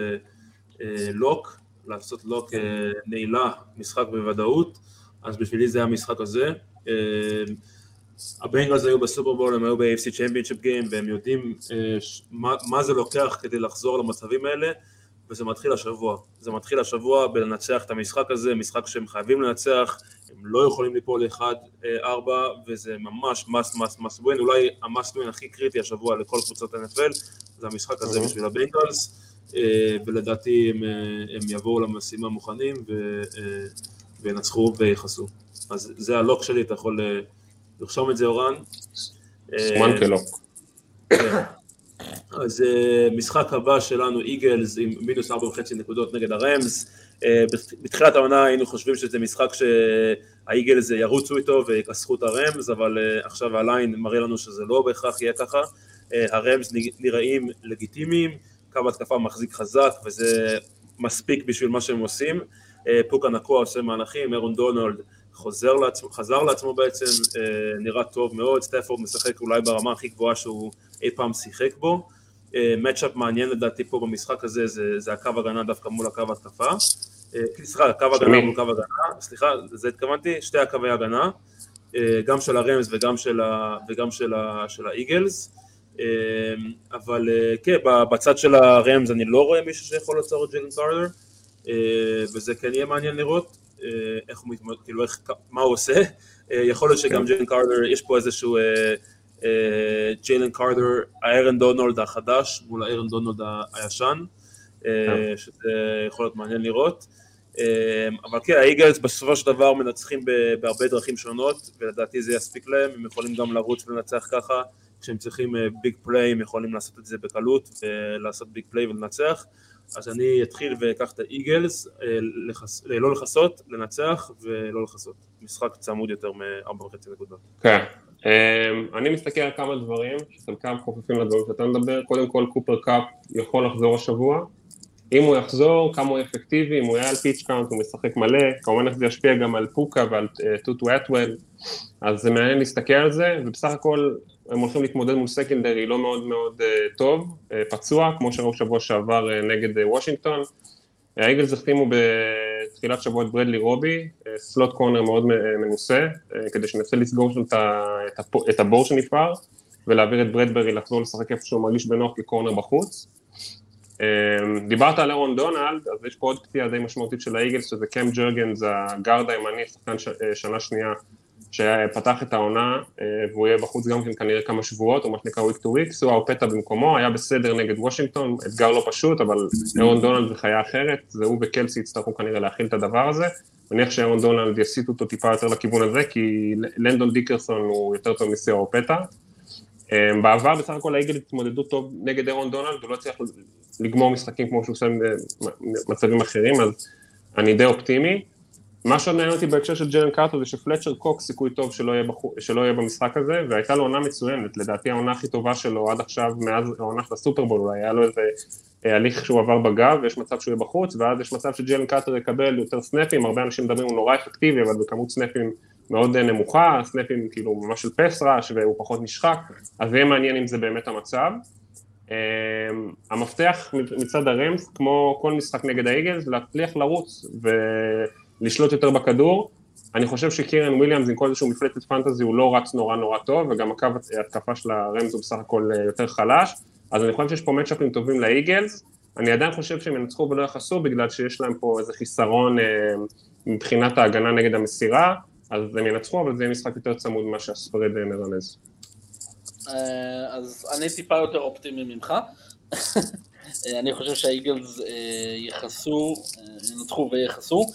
אה, לוק, לעשות לוק אה, נעילה, משחק בוודאות, אז בשבילי זה המשחק הזה. אה, הבנגלס היו בסופרבול, הם היו ב-AFC Championship Game, והם יודעים אה, מה, מה זה לוקח כדי לחזור למצבים האלה, וזה מתחיל השבוע. זה מתחיל השבוע בלנצח את המשחק הזה, משחק שהם חייבים לנצח, הם לא יכולים ליפול ל-1-4, וזה ממש must must must win, אולי ה-must win הכי קריטי השבוע לכל קבוצות NFL, זה המשחק הזה בשביל הבנגלס, אה, ולדעתי הם, הם יבואו למשימה מוכנים וינצחו ויכעסו. אז זה הלוק שלי, אתה יכול לרשום את זה אורן. סומן כלוק. כן. אז uh, משחק הבא שלנו איגלס עם מינוס ארבע וחצי נקודות נגד הרמס. Uh, בתחילת העונה היינו חושבים שזה משחק שהאיגלס ירוצו איתו ויכסחו את הרמס, אבל עכשיו הליין מראה לנו שזה לא בהכרח יהיה ככה. הרמס נראים לגיטימיים, קו התקפה מחזיק חזק וזה מספיק בשביל מה שהם עושים. פוקה נקוע עושה מהלכים, אירון דונלד חוזר לעצמו, חזר לעצמו בעצם, uh, נראה טוב מאוד, סטפורד משחק אולי ברמה הכי גבוהה שהוא אי פעם שיחק בו. מצ'אפ מעניין לדעתי פה במשחק הזה זה, זה הקו הגנה דווקא מול הקו התקפה. סליחה, קו הגנה מול קו הגנה, סליחה, לזה התכוונתי, שתי הקווי הגנה, גם של הרמס וגם של, ה, וגם של, ה, של האיגלס. אבל כן, בצד של הרמס אני לא רואה מישהו שיכול לעצור את ג'יילן קארטר, וזה כן יהיה מעניין לראות איך הוא מתמודד, כאילו איך, מה הוא עושה. יכול להיות שגם ג'יילן קארטר, יש פה איזשהו ג'יילן קארטר, האיירן דונלד החדש מול האיירן דונלד הישן, שזה יכול להיות מעניין לראות. אבל כן, האיגלס בסופו של דבר מנצחים בהרבה דרכים שונות, ולדעתי זה יספיק להם, הם יכולים גם לרוץ ולנצח ככה, כשהם צריכים big play הם יכולים לעשות את זה בקלות, ולעשות big play ולנצח. אז אני אתחיל ואקח את האיגלס, לא לכסות, לנצח ולא לכסות. משחק צמוד יותר מארבע וחצי נקודות. כן. אני מסתכל על כמה דברים, שחלקם חופפים לדברים שאתה מדבר, קודם כל קופר קאפ יכול לחזור השבוע, אם הוא יחזור, כמה הוא אפקטיבי, אם הוא יהיה על pitch count, הוא משחק מלא, כמובן איך זה ישפיע גם על פוקה ועל טוטו אטוול, אז זה מעניין להסתכל על זה, ובסך הכל הם הולכים להתמודד מול secondary לא מאוד מאוד uh, טוב, uh, פצוע, כמו שראו שבוע שעבר uh, נגד uh, וושינגטון. האיגלס החתימו בתחילת שבוע את ברדלי רובי, slot corner מאוד מנוסה, כדי שינסה לסגור שם את הבור שנפער, ולהעביר את ברדברי לחזור לשחק איפה שהוא מרגיש בנוח כ corner בחוץ. דיברת על אירון דונלד, אז יש פה עוד פציעה די משמעותית של האיגלס, שזה קאם ג'ורגנס, ה guard הימני, שחקן שנה שנייה, שפתח את העונה, והוא יהיה בחוץ גם כן כנראה כמה שבועות, או מה שנקרא week to week, סואה אופטה במקומו, היה בסדר נגד וושינגטון, אתגר לא פשוט, אבל אירון דונלד זה חיה אחרת, זה הוא וקלסי יצטרכו כנראה להכיל את הדבר הזה, מניח שאירון דונלד יסיטו אותו טיפה יותר לכיוון הזה, כי לנדון דיקרסון הוא יותר טוב מסואה אופטה. בעבר בסך הכל האיגל התמודדו טוב נגד אירון דונלד, הוא לא הצליח לגמור משחקים כמו שהוא עושה במצבים אחרים, אז אני די אופטימי. מה שעוד מעניין אותי בהקשר של ג'רן קארטר זה שפלצ'ר קוק סיכוי טוב שלא יהיה, בחו, שלא יהיה במשחק הזה, והייתה לו עונה מצוינת, לדעתי העונה הכי טובה שלו עד עכשיו, מאז העונה של הסופרבול, אולי היה לו איזה הליך שהוא עבר בגב, ויש מצב שהוא יהיה בחוץ, ואז יש מצב שג'רן קארטר יקבל יותר סנפים, הרבה אנשים מדברים הוא נורא אפקטיבי, אבל בכמות סנפים מאוד נמוכה, סנפים כאילו ממש של פס ראש, והוא פחות נשחק, אז יהיה מעניין אם זה באמת המצב. המפתח מצד הרמס, כמו כל משחק נגד האיגלס, להצליח לרוץ ולשלוט יותר בכדור. אני חושב שקירן וויליאמס עם כל איזשהו מפלטת פנטזי הוא לא רץ נורא נורא טוב, וגם הקו התקפה של הרמס הוא בסך הכל יותר חלש, אז אני חושב שיש פה מצ'אפים טובים לאיגלס, אני עדיין חושב שהם ינצחו ולא יחסו בגלל שיש להם פה איזה חיסרון מבחינת ההגנה נגד המסירה, אז הם ינצחו, אבל זה יהיה משחק יותר צמוד ממה שהספרד מרמז. אז אני טיפה יותר אופטימי ממך. אני חושב שהאיגלס יכעסו, ינצחו ויכעסו.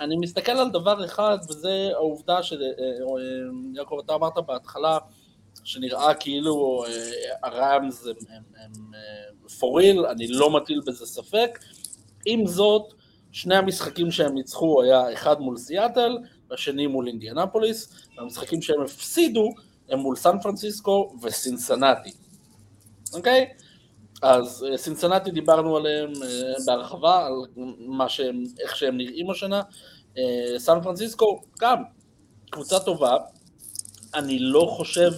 אני מסתכל על דבר אחד, וזה העובדה שיעקב, אתה אמרת בהתחלה, שנראה כאילו הראמס הם, הם, הם פוריל, אני לא מטיל בזה ספק. עם זאת, שני המשחקים שהם ניצחו היה אחד מול סיאטל, והשני מול אינדיאנפוליס, והמשחקים שהם הפסידו הם מול סן פרנסיסקו וסינסנטי, אוקיי? אז אה, סינסנטי דיברנו עליהם אה, בהרחבה, על מה שהם, איך שהם נראים השנה. אה, סן פרנסיסקו, גם קבוצה טובה. אני לא חושב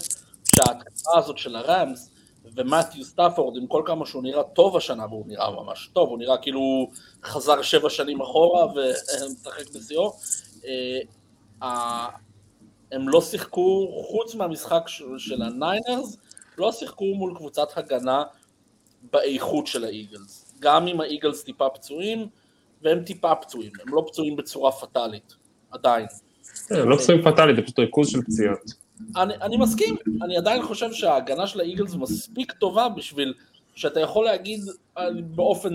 שההתקפה הזאת של הרמס ומתיו סטאפורד, עם כל כמה שהוא נראה טוב השנה, והוא נראה ממש טוב, הוא נראה כאילו חזר שבע שנים אחורה ומשחק בשיאו, הם לא שיחקו, חוץ מהמשחק של הניינרס, לא שיחקו מול קבוצת הגנה באיכות של האיגלס. גם אם האיגלס טיפה פצועים, והם טיפה פצועים, הם לא פצועים בצורה פטאלית, עדיין. כן, הם לא פצועים פטאלית, זה פשוט ריכוז של פציעות. אני, אני מסכים, אני עדיין חושב שההגנה של האיגלס מספיק טובה בשביל שאתה יכול להגיד אה, באופן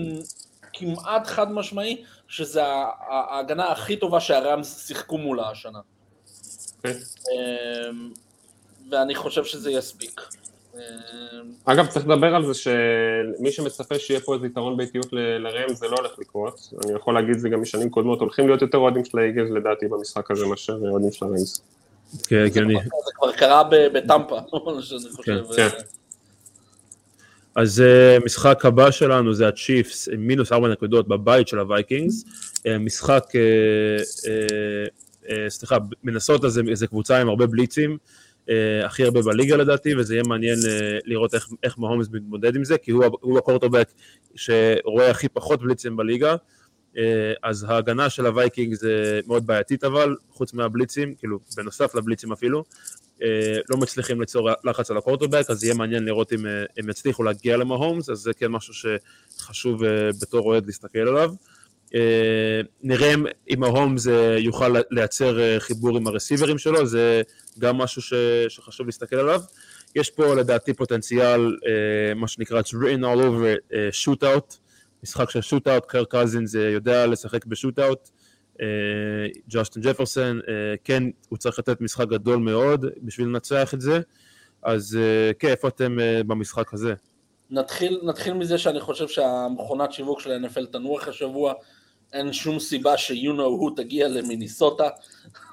כמעט חד משמעי, שזה ההגנה הכי טובה שהראמס שיחקו מולה השנה. אוקיי. אמ, ואני חושב שזה יספיק. אמ, אגב, צריך לדבר על זה שמי שמצפה שיהיה פה איזה יתרון ביתיות לראמס, זה לא הולך לקרות. אני יכול להגיד את זה גם משנים קודמות, הולכים להיות יותר אוהדים של האיגלס לדעתי במשחק הזה מאשר אוהדים של הראמס. כן, הגיוני. זה כבר קרה בטמפה, שאני חושב. כן. אז uh, משחק הבא שלנו זה הצ'יפס מינוס ארבע נקודות בבית של הווייקינגס. Uh, משחק, סליחה, מינסוטה זה, זה קבוצה עם הרבה בליצים. uh, הכי הרבה בליגה לדעתי, וזה יהיה מעניין uh, לראות איך, איך מהומס מתמודד עם זה, כי הוא, הוא הקורטובק שרואה הכי פחות בליצים בליגה, אז ההגנה של הווייקינג זה מאוד בעייתית אבל, חוץ מהבליצים, כאילו בנוסף לבליצים אפילו, לא מצליחים ליצור לחץ על הקורטובק, אז יהיה מעניין לראות אם הם יצליחו להגיע למהומס, אז זה כן משהו שחשוב בתור אוהד להסתכל עליו. אה, נראה אם ההומס יוכל לייצר אה, חיבור עם הרסיברים שלו, זה גם משהו ש, שחשוב להסתכל עליו. יש פה לדעתי פוטנציאל, אה, מה שנקרא, it's written all over shoot out, משחק של shoot out, קר קזינס יודע לשחק בשוט אאוט, ג'וסטין ג'פרסון, כן, הוא צריך לתת משחק גדול מאוד בשביל לנצח את זה, אז כן, איפה אתם במשחק הזה? נתחיל, נתחיל מזה שאני חושב שהמכונת שיווק של ה-NFL תנוח השבוע, אין שום סיבה ש-you know who תגיע למיניסוטה,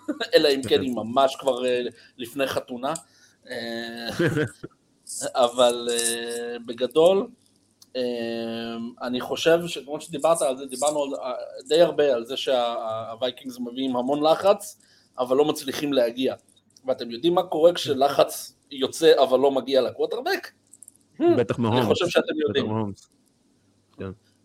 אלא אם כן היא ממש כבר אה, לפני חתונה. אה, אבל אה, בגדול, אני חושב שכמו שדיברת על זה, דיברנו די הרבה על זה שהווייקינגס מביאים המון לחץ, אבל לא מצליחים להגיע. ואתם יודעים מה קורה כשלחץ יוצא אבל לא מגיע לקווטרבק? בטח מהומס. אני חושב שאתם יודעים.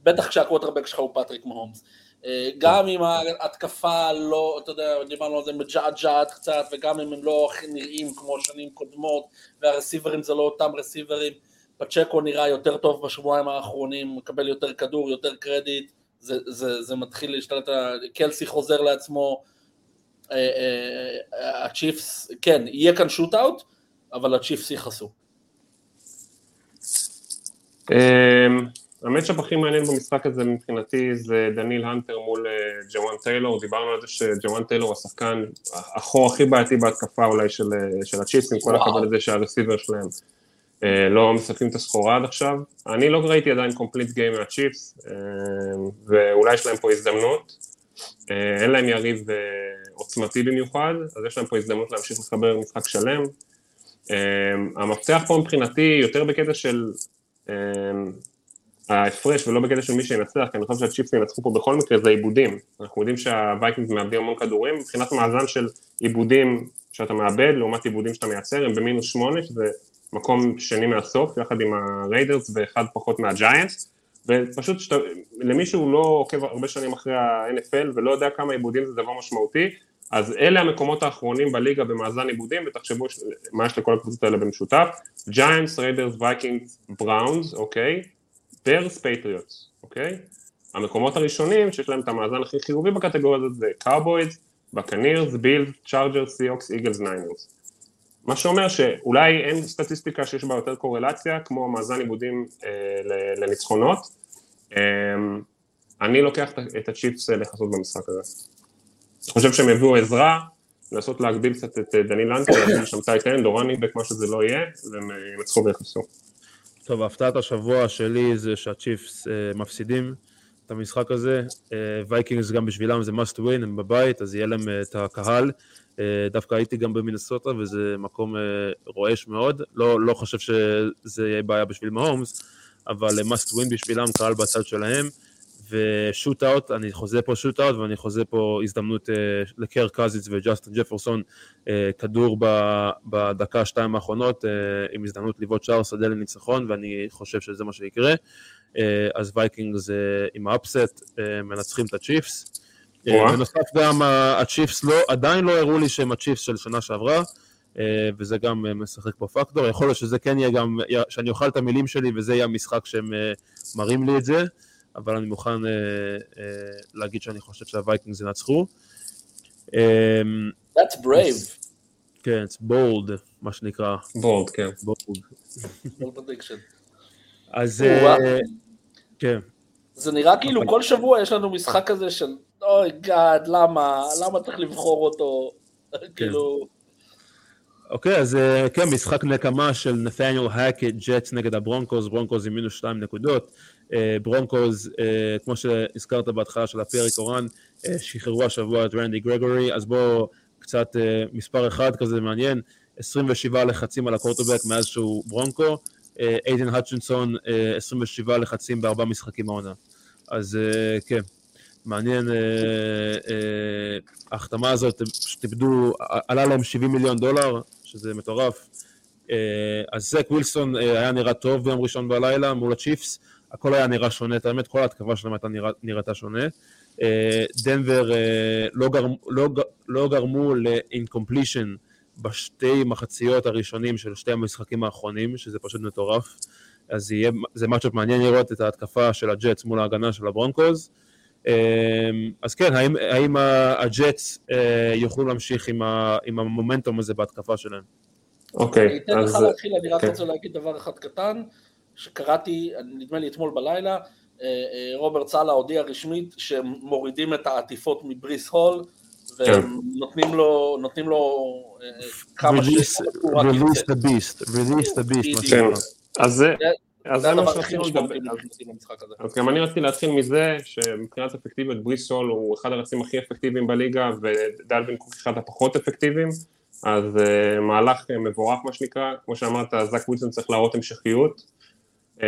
בטח כשהקווטרבק שלך הוא פטריק מהומס. אה, גם אם ההתקפה לא, אתה יודע, דיברנו על זה מג'עג'עת קצת, וגם אם הם לא הכי נראים כמו שנים קודמות, והרסיברים זה לא אותם רסיברים, פצ'קו נראה יותר טוב בשבועיים האחרונים, מקבל יותר כדור, יותר קרדיט, זה, זה, זה מתחיל להשתלט, קלסי חוזר לעצמו, אה, אה, הצ'יפס, כן, יהיה כאן shootout, אבל הצ'יפס יכסו. ה matchup הכי מעניין במשחק הזה מבחינתי זה דניאל הנטר מול אה, ג'וואן טיילור, דיברנו על זה שג'וואן טיילור השחקן החור הכי בעייתי בהתקפה אולי של, אה, של הצ'יפס, עם כל הכבוד לזה שה receivers שלהם אה, לא מספקים את הסחורה עד עכשיו. אני לא ראיתי עדיין complete game מהצ'יפס, ואולי יש להם פה הזדמנות. אין להם יריב עוצמתי במיוחד, אז יש להם פה הזדמנות להמשיך לחבר משחק שלם. המפתח פה מבחינתי יותר בקטע של ההפרש ולא בקטע של מי שינצח, כי אני חושב שהצ'יפס ינצחו פה בכל מקרה זה איבודים. אנחנו יודעים שהווייקינגס מאבדים המון כדורים, מבחינת מאזן של איבודים שאתה מאבד לעומת איבודים שאתה מייצר, הם במינוס שמונה, שזה מקום שני מהסוף, יחד עם הריידרס ואחד פחות מהג'יינטס, ופשוט שת... למי שהוא לא עוקב הרבה שנים אחרי ה-NFL ולא יודע כמה איבודים זה דבר משמעותי, אז אלה המקומות האחרונים בליגה במאזן איבודים, ותחשבו מה יש לכל הקבוצות האלה במשותף, ג'יינטס, ריידרס, וייקינגס, בראונס, אוקיי? ברס, פטריוטס, אוקיי? המקומות הראשונים שיש להם את המאזן הכי חיובי בקטגוריה הזאת זה קאובויז, בקנירס, בילס, צ'ארג'רס, סיהוקס, איגלס, ניינרס. מה שאומר שאולי אין סטטיסטיקה שיש בה יותר קורלציה כמו מאזן איבודים אה, לניצחונות. אה, אני לוקח את הצ'יפס לכסות במשחק הזה. אני חושב שהם יביאו עזרה, לנסות להגביל קצת את אה, דני להגביל שם טייטן, דורני מה שזה לא יהיה, והם אה, ינצחו ויכסו. טוב, הפתעת השבוע שלי זה שהצ'יפס אה, מפסידים את המשחק הזה. אה, וייקינגס גם בשבילם זה must win, הם בבית, אז יהיה להם אה, את הקהל. אה, דווקא הייתי גם במינסוטה וזה מקום אה, רועש מאוד. לא, לא חושב שזה יהיה בעיה בשביל מהומס, אבל must win בשבילם, קהל בצד שלהם. ו shootout, אני חוזה פה shootout ואני חוזה פה הזדמנות אה, לקירק קאזינס וג'סטין ג'פרסון, אה, כדור ב, בדקה שתיים האחרונות אה, עם הזדמנות לבעוט שער שדה לניצחון ואני חושב שזה מה שיקרה. אה, אז וייקינגס אה, עם ה upset אה, מנצחים את הצ'יפס. אה, בנוסף גם הצ'יפס לא, עדיין לא הראו לי שהם הצ'יפס של שנה שעברה. Uh, וזה גם uh, משחק פה פקטור, יכול להיות שזה כן יהיה גם, שאני אוכל את המילים שלי וזה יהיה המשחק שהם uh, מראים לי את זה, אבל אני מוכן uh, uh, להגיד שאני חושב שהווייקינגס ינצחו. Um, That's brave. כן, it's bold, מה שנקרא. bold, כן. bold. אז uh, כן. זה נראה כאילו כל שבוע יש לנו משחק כזה של oh god, למה? למה צריך לבחור אותו? כאילו... אוקיי, אז כן, משחק נקמה של נתניאל האקט, ג'טס נגד הברונקוז, ברונקוז עם מינוס שתיים נקודות. ברונקוז, כמו שהזכרת בהתחלה של הפרק אורן, שחררו השבוע את רנדי גרגורי, אז בואו קצת מספר אחד כזה מעניין, 27 לחצים על הקוורטרבק מאז שהוא ברונקו, איידן האצ'ינסון, 27 לחצים בארבעה משחקים העונה. אז כן, מעניין, ההחתמה הזאת, שתיבדו, עלה להם 70 מיליון דולר, שזה מטורף. אז זק ווילסון היה נראה טוב ביום ראשון בלילה מול הצ'יפס, הכל היה נראה שונה, את האמת, כל ההתקפה שלהם הייתה נראתה שונה. דנבר לא, גרמ, לא, לא גרמו ל-incompletion בשתי מחציות הראשונים של שתי המשחקים האחרונים, שזה פשוט מטורף. אז יהיה, זה מצ'אפ מעניין לראות את ההתקפה של הג'טס מול ההגנה של הברונקוז. אז כן, האם, האם הג'טס יוכלו להמשיך עם, ה, עם המומנטום הזה בהתקפה שלהם? אוקיי, אני אתן לך להתחיל, אני רק רוצה להגיד דבר אחד קטן, שקראתי, נדמה לי אתמול בלילה, רוברט סאלה הודיע רשמית שהם מורידים את העטיפות מבריס הול, ונותנים לו, נותנים לו כמה release the beast, release the beast, מה שנקרא. אז זה... אז זה מה שרצינו לדבר, אז גם אני רציתי להתחיל מזה שמבחינת אפקטיביות בריסול הוא אחד הרצים הכי אפקטיביים בליגה ודלווין קוק אחד הפחות אפקטיביים. אז uh, מהלך uh, מבורך מה שנקרא, כמו שאמרת זאק ווילסון צריך להראות המשכיות. um,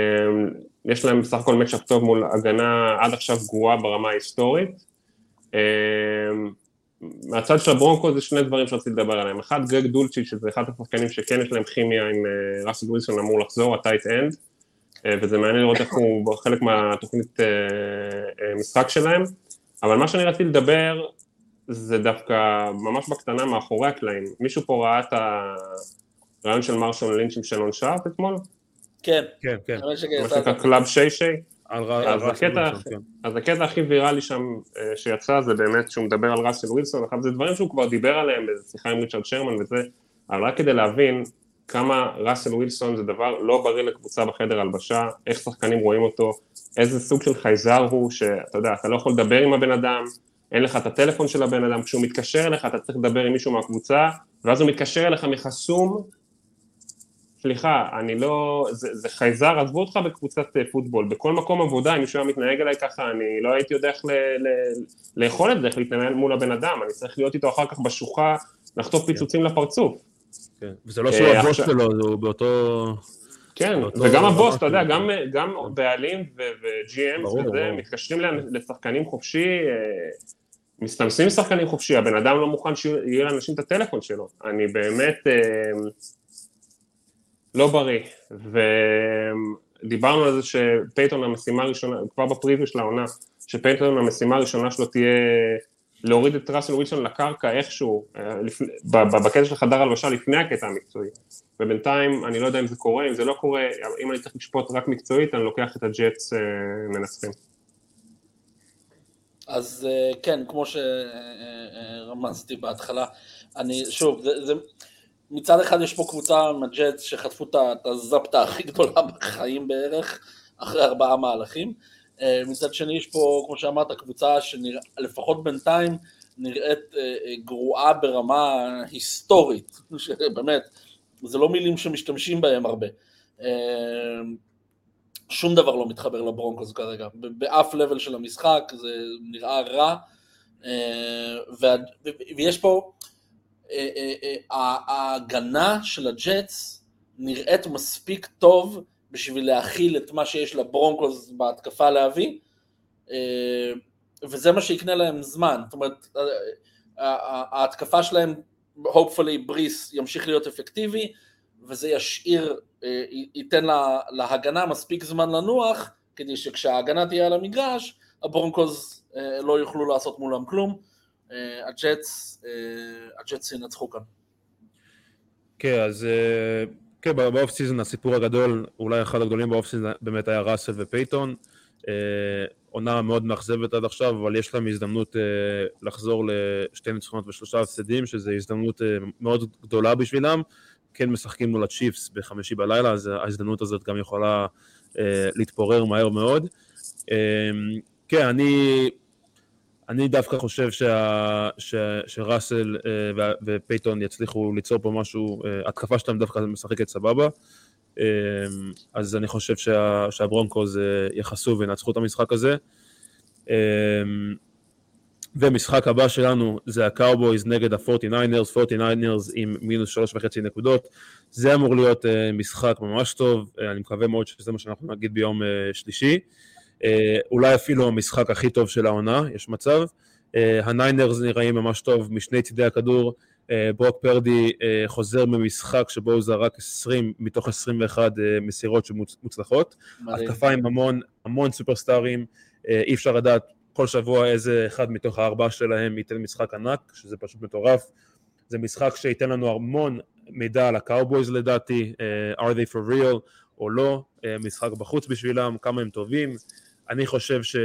יש להם בסך הכל מצ'אפ טוב מול הגנה עד עכשיו גרועה ברמה ההיסטורית. אממ, מהצד של הברונקו זה שני דברים שרציתי לדבר עליהם, אחד גרג דולצ'יץ' שזה אחד השחקנים שכן יש להם כימיה עם אה, ראסל ווילסון אמור לחזור, ה tight end וזה מעניין לראות איך הוא חלק מהתוכנית משחק שלהם, אבל מה שאני רציתי לדבר זה דווקא ממש בקטנה מאחורי הקלעים. מישהו פה ראה את הראיון של מרשון לינץ' עם שאנון שארפ אתמול? כן. כן, כן. מה שנקרא Club Shay Shay? אז הקטע הכי ויראלי שם שיצא זה באמת שהוא מדבר על ראסל ווילסון, זה דברים שהוא כבר דיבר עליהם באיזה שיחה עם ריצ'רד שרמן וזה, אבל רק כדי להבין כמה ראסל ווילסון זה דבר לא בריא לקבוצה בחדר הלבשה, איך שחקנים רואים אותו, איזה סוג של חייזר הוא, שאתה יודע, אתה לא יכול לדבר עם הבן אדם, אין לך את הטלפון של הבן אדם, כשהוא מתקשר אליך אתה צריך לדבר עם מישהו מהקבוצה, ואז הוא מתקשר אליך מחסום, סליחה, אני לא, זה, זה חייזר, עזבו אותך בקבוצת פוטבול, בכל מקום עבודה, אם מישהו היה מתנהג אליי ככה, אני לא הייתי יודע איך ל, ל, לאכול את זה, איך להתנהל מול הבן אדם, אני צריך להיות איתו אחר כך בשוחה, לחטוף פיצוצים לפרצוף. כן, וזה לא שהוא הבוס שלו, הוא באותו... כן, וגם הבוס, אתה יודע, גם בעלים ו-GM וזה, מתקשרים לשחקנים חופשי, מסתמסים לשחקנים חופשי, הבן אדם לא מוכן שיהיה לאנשים את הטלפון שלו, אני באמת לא בריא, ודיברנו על זה שפייתון המשימה הראשונה, כבר ב preview של העונה, שפייתון המשימה הראשונה שלו תהיה להוריד את ראסל ווילסון לקרקע איכשהו, בקטע של חדר הלבשה לפני הקטע המקצועי, ובינתיים אני לא יודע אם זה קורה, אם זה לא קורה, אם אני צריך לשפוט רק מקצועית, אני לוקח את הג'טס מנצחים. אז כן, כמו שרמזתי בהתחלה, אני, שוב, זה, זה, מצד אחד יש פה קבוצה עם הג'אטס שחטפו את הזפטה הכי גדולה בחיים בערך, אחרי ארבעה מהלכים, מצד שני יש פה, כמו שאמרת, קבוצה שלפחות בינתיים נראית גרועה ברמה היסטורית, שבאמת, זה לא מילים שמשתמשים בהם הרבה. שום דבר לא מתחבר לברונקוס כרגע, באף לבל של המשחק, זה נראה רע, ויש פה, ההגנה של הג'אטס נראית מספיק טוב בשביל להכיל את מה שיש לברונקוס בהתקפה להביא, אה, וזה מה שיקנה להם זמן, זאת אומרת, ההתקפה שלהם, hopefully בריס ימשיך להיות אפקטיבי, וזה ישאיר, ייתן להגנה מספיק זמן לנוח, כדי שכשההגנה תהיה על המגרש, הברונקוס לא יוכלו לעשות מולם כלום. הג'טס, הג'טס ינצחו כאן. כן, אז כן, ב off season הסיפור הגדול, אולי אחד הגדולים ב off season באמת היה ראסל ופייתון. עונה מאוד מאכזבת עד עכשיו, אבל יש להם הזדמנות לחזור לשתי ניצחונות ושלושה הפסדים, שזו הזדמנות מאוד גדולה בשבילם. כן משחקים מול הצ'יפס בחמישי בלילה, אז ההזדמנות הזאת גם יכולה להתפורר מהר מאוד. כן, אני אני דווקא חושב שה, ש, שראסל אה, ופייתון יצליחו ליצור פה משהו, אה, התקפה שלהם דווקא משחקת סבבה, אה, אז אני חושב שה, שהברונקוז uh, יחסו וינצחו את המשחק הזה. אה, ומשחק הבא שלנו זה הקאובויז נגד ה-49ers, 49ers עם מינוס שלוש וחצי נקודות. זה אמור להיות uh, משחק ממש טוב, uh, אני מקווה מאוד שזה מה שאנחנו נגיד ביום uh, שלישי. אה, אולי אפילו המשחק הכי טוב של העונה, יש מצב. אה, הניינרס נראים ממש טוב משני צידי הכדור, אה, ברוק פרדי חוזר ממשחק שבו הוא זרק 20 מתוך 21 מסירות שמוצלחות. התקפה עם המון, המון סופרסטארים, אי אפשר לדעת כל שבוע איזה אחד מתוך הארבעה שלהם ייתן משחק ענק, שזה פשוט מטורף. זה משחק שייתן לנו המון מידע על הקאובויז לדעתי, are they for real או לא, משחק בחוץ בשבילם, כמה הם טובים, אני חושב ש...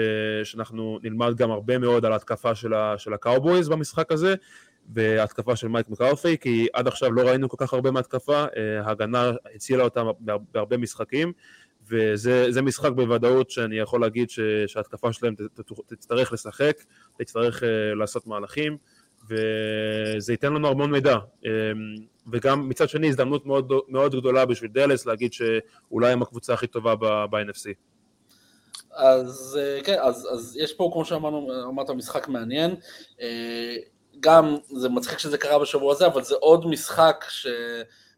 שאנחנו נלמד גם הרבה מאוד על ההתקפה של, ה... של הקאובויז במשחק הזה, והתקפה של מייק מקארת'י, כי עד עכשיו לא ראינו כל כך הרבה מהתקפה, אה, ההגנה הצילה אותם בהרבה משחקים, וזה משחק בוודאות שאני יכול להגיד ש... שההתקפה שלהם ת... תצטרך לשחק, תצטרך uh, לעשות מהלכים, וזה ייתן לנו המון מידע. Um, וגם מצד שני הזדמנות מאוד, מאוד גדולה בשביל דלס להגיד שאולי הם הקבוצה הכי טובה ב-NFC. אז אה, כן, אז, אז יש פה, כמו שאמרנו, אמרת, משחק מעניין. אה, גם, זה מצחיק שזה קרה בשבוע הזה, אבל זה עוד משחק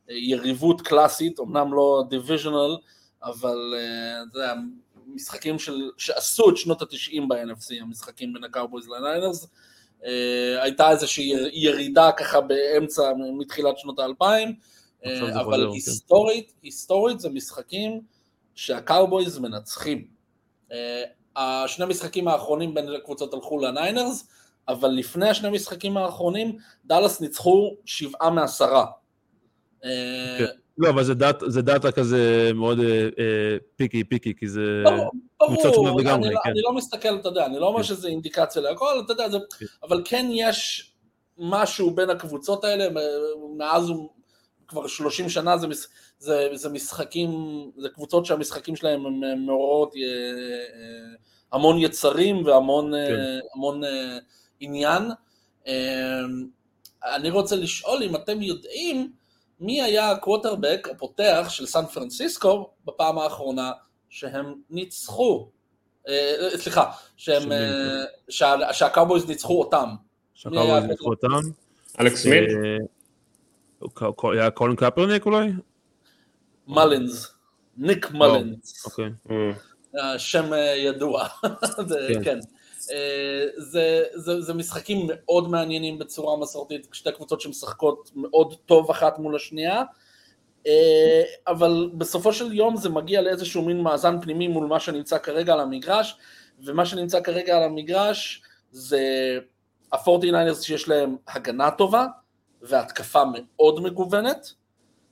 שיריבות קלאסית, אמנם לא דיוויז'נל, אבל אה, אתה יודע, משחקים של, שעשו את שנות התשעים ב-NFC, המשחקים בין הקאובויז לניינרס. הייתה איזושהי ירידה ככה באמצע, מתחילת שנות האלפיים, אבל כן. היסטורית, היסטורית זה משחקים שהקאובויז מנצחים. אה, השני משחקים האחרונים בין הקבוצות הלכו לניינרס, אבל לפני השני משחקים האחרונים, דאלאס ניצחו שבעה מעשרה. אה, כן. לא, אבל זה, דאט, זה דאטה כזה מאוד אה, אה, פיקי פיקי, כי זה קבוצות שונות לגמרי. אני, לא- כן. אני לא מסתכל, אתה יודע, אני לא אומר כן. שזה אינדיקציה להכל, אתה יודע, זה. אבל כן יש משהו בין הקבוצות האלה, מאז כבר 30 שנה זה, זה, זה משחקים, זה קבוצות שהמשחקים שלהם הם מעוררות אה, אה, המון יצרים והמון כן. אה, המון עניין. אני רוצה לשאול אם אתם יודעים מי היה הקוורטרבק הפותח של סן פרנסיסקו בפעם האחרונה שהם ניצחו, סליחה, שהם, שהקאובויז ניצחו אותם. שהקאובויז ניצחו אותם? אלכס סמית? היה קולין קפרניק אולי? מלינס, ניק מלינס. אוקיי. אה, שם אה, ידוע, כן. אה, זה, זה, זה משחקים מאוד מעניינים בצורה מסורתית, שתי קבוצות שמשחקות מאוד טוב אחת מול השנייה, אבל בסופו של יום זה מגיע לאיזשהו מין מאזן פנימי מול מה שנמצא כרגע על המגרש, ומה שנמצא כרגע על המגרש זה ה-49ers שיש להם הגנה טובה והתקפה מאוד מגוונת,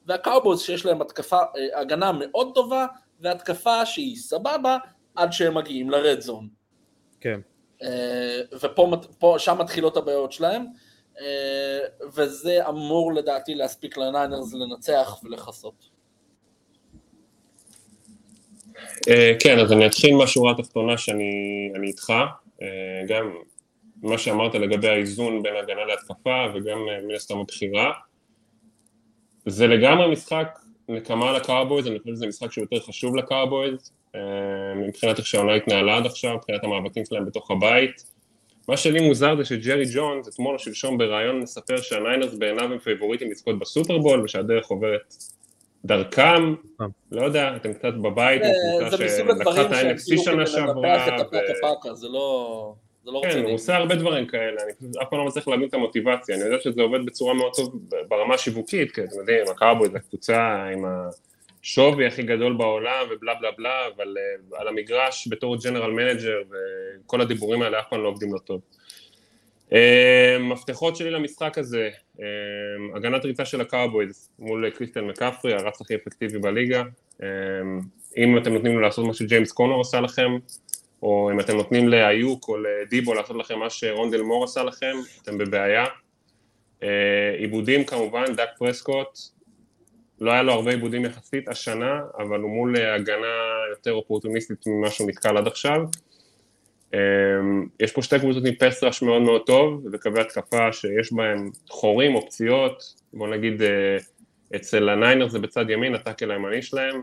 והקאובויז שיש להם התקפה, אה, הגנה מאוד טובה, והתקפה שהיא סבבה, עד שהם מגיעים לרד זון. כן. אה, ופה, שם מתחילות הבעיות שלהם, אה, וזה אמור לדעתי להספיק לניינרס לנצח ולכסות. כן, אז אני אתחיל מהשורה התחתונה שאני איתך, גם מה שאמרת לגבי האיזון בין הגנה להתקפה וגם מן הסתם הבחירה. זה לגמרי משחק נקמה לקאובויז, אני חושב שזה משחק שהוא יותר חשוב לקאובויז, אה, מבחינת איך שהעונה התנהלה עד עכשיו, מבחינת המאבקים שלהם בתוך הבית. מה שלי מוזר זה שג'רי ג'ונס, אתמול או שלשום בריאיון מספר שהניינרס בעיניו הם פייבוריטים לזכות בסופרבול ושהדרך עוברת דרכם, אה. לא יודע, אתם קצת בבית, זה מסוג הדברים שהם כאילו כדי לנפח את הפקה פקה, זה לא זה לא כן, הוא רציני. עושה הרבה דברים כאלה, אני אף פעם לא מצליח להבין את המוטיבציה, אני יודע שזה עובד בצורה מאוד טוב ברמה השיווקית, כי אתם יודעים, הקאובויז זה קבוצה עם השווי הכי גדול בעולם ובלה בלה בלה, אבל uh, על המגרש בתור general manager וכל הדיבורים האלה אף פעם לא עובדים לו טוב. Uh, מפתחות שלי למשחק הזה, uh, הגנת ריצה של הקאובויז מול כריסטיאן מקאפרי, הרץ הכי אפקטיבי בליגה, אם אתם נותנים לו לעשות מה שג'יימס קונר עשה לכם, או אם אתם נותנים לאיוק או לדיבו לעשות לכם מה שרונדל מור עשה לכם, אתם בבעיה. אה, עיבודים כמובן, דאק פרסקוט, לא היה לו הרבה עיבודים יחסית השנה, אבל הוא מול אה, הגנה יותר אופורטוניסטית ממה שהוא נתקל עד עכשיו. אה, יש פה שתי קבוצות עם פס מאוד מאוד טוב, וקווי התקפה שיש בהם חורים או פציעות, בוא נגיד אצל הניינר זה בצד ימין, הטאקל הימני שלהם,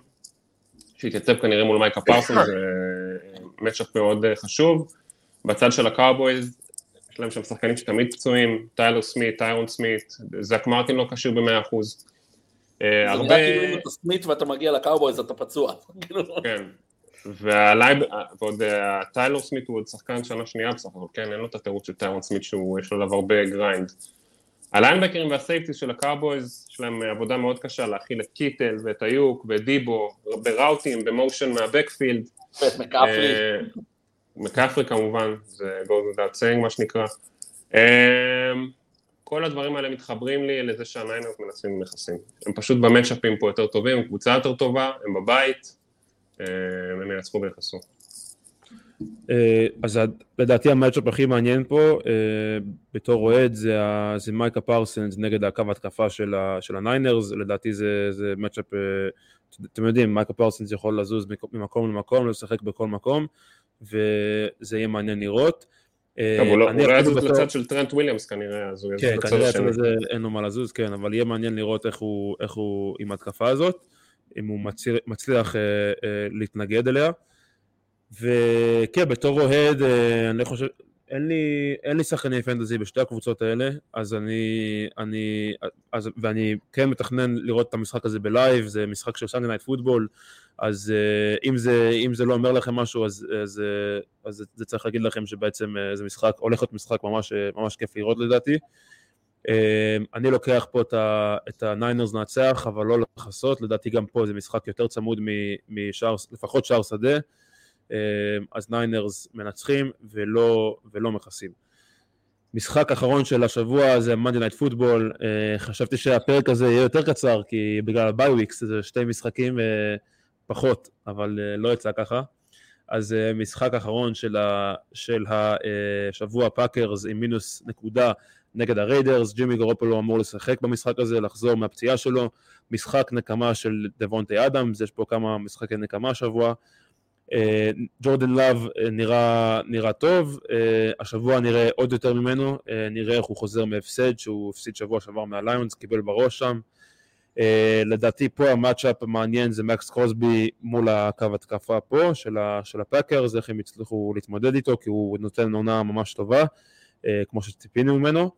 שהתייצב כנראה מול מייקה פרסונס, זה matchup מאוד חשוב. בצד של הקאובויז, יש להם שם שחקנים שתמיד פצועים, טיילר סמית, טיירון סמית, זאק מרטין לא כשיר ב-100%. זה נראה כאילו אם אתה סמית ואתה מגיע לקאובויז אתה פצוע. כן, והלייב, ועוד טיילור סמית הוא עוד שחקן שנה שנייה בסך הכל, כן, אין לו את התירוץ של טיירון סמית שיש לו עליו הרבה grind. הליינבקרים וה safeties של הקאובויז, יש להם עבודה מאוד קשה להכיל את קיטל ואת אייוק ואת דיבו, בראוטים, ב motion מה backfield. ואת מקאפרי. מקאפרי כמובן, זה goes without saying מה שנקרא. כל הדברים האלה מתחברים לי לזה שהניינרס מנצחים ומכסים. הם פשוט במצ'אפים פה יותר טובים, קבוצה יותר טובה, הם בבית, הם ינצחו ויכסו. אז לדעתי ה matchup הכי מעניין פה בתור אוהד זה, זה מייקה פרסונס נגד הקו התקפה של, ה, של הניינרס, לדעתי זה, זה matchup, אתם יודעים, מייקה פרסנס יכול לזוז ממקום למקום, לשחק בכל מקום, וזה יהיה מעניין לראות. טוב, הוא לא יזוז לצד של טרנט וויליאמס כנראה, אז הוא יזוז כן, לצד כנראה השני. זה אין לו מה לזוז, כן, אבל יהיה מעניין לראות איך הוא, איך הוא עם ההתקפה הזאת, אם הוא מצליח, מצליח אה, אה, להתנגד אליה. וכן, בתור אוהד, אה, אני חושב, אין לי, אין לי שחקני פנטזי בשתי הקבוצות האלה, אז אני, אני, אז, ואני כן מתכנן לראות את המשחק הזה ב live, זה משחק של Sunday football, אז uh, אם, זה, אם זה לא אומר לכם משהו, אז, אז, uh, אז זה צריך להגיד לכם שבעצם uh, זה משחק, הולך להיות משחק ממש, ממש כיף לראות לדעתי. אני לוקח פה את הניינרס לנצח, אבל לא לכסות, לדעתי גם פה זה משחק יותר צמוד משער, לפחות שער שדה. אז ניינרס מנצחים ולא, ולא מכסים. משחק אחרון של השבוע זה Monday Night Football, חשבתי שהפרק הזה יהיה יותר קצר כי בגלל ה bye weeks זה שתי משחקים פחות, אבל לא יצא ככה. אז משחק אחרון של, ה, של השבוע פאקרס עם מינוס נקודה נגד הריידרס, ג'ימי גרופולו אמור לשחק במשחק הזה, לחזור מהפציעה שלו, משחק נקמה של דוונטה אדמס, יש פה כמה משחקי נקמה השבוע, ג'ורדן לאב נראה, נראה טוב, השבוע נראה עוד יותר ממנו, נראה איך הוא חוזר מהפסד, שהוא הפסיד שבוע שעבר מהליונס, קיבל בראש שם. לדעתי פה ה matchup המעניין זה מקס קרוסבי מול הקו התקפה פה של, של הפאקרס, איך הם יצליחו להתמודד איתו, כי הוא נותן עונה ממש טובה, כמו שציפינו ממנו.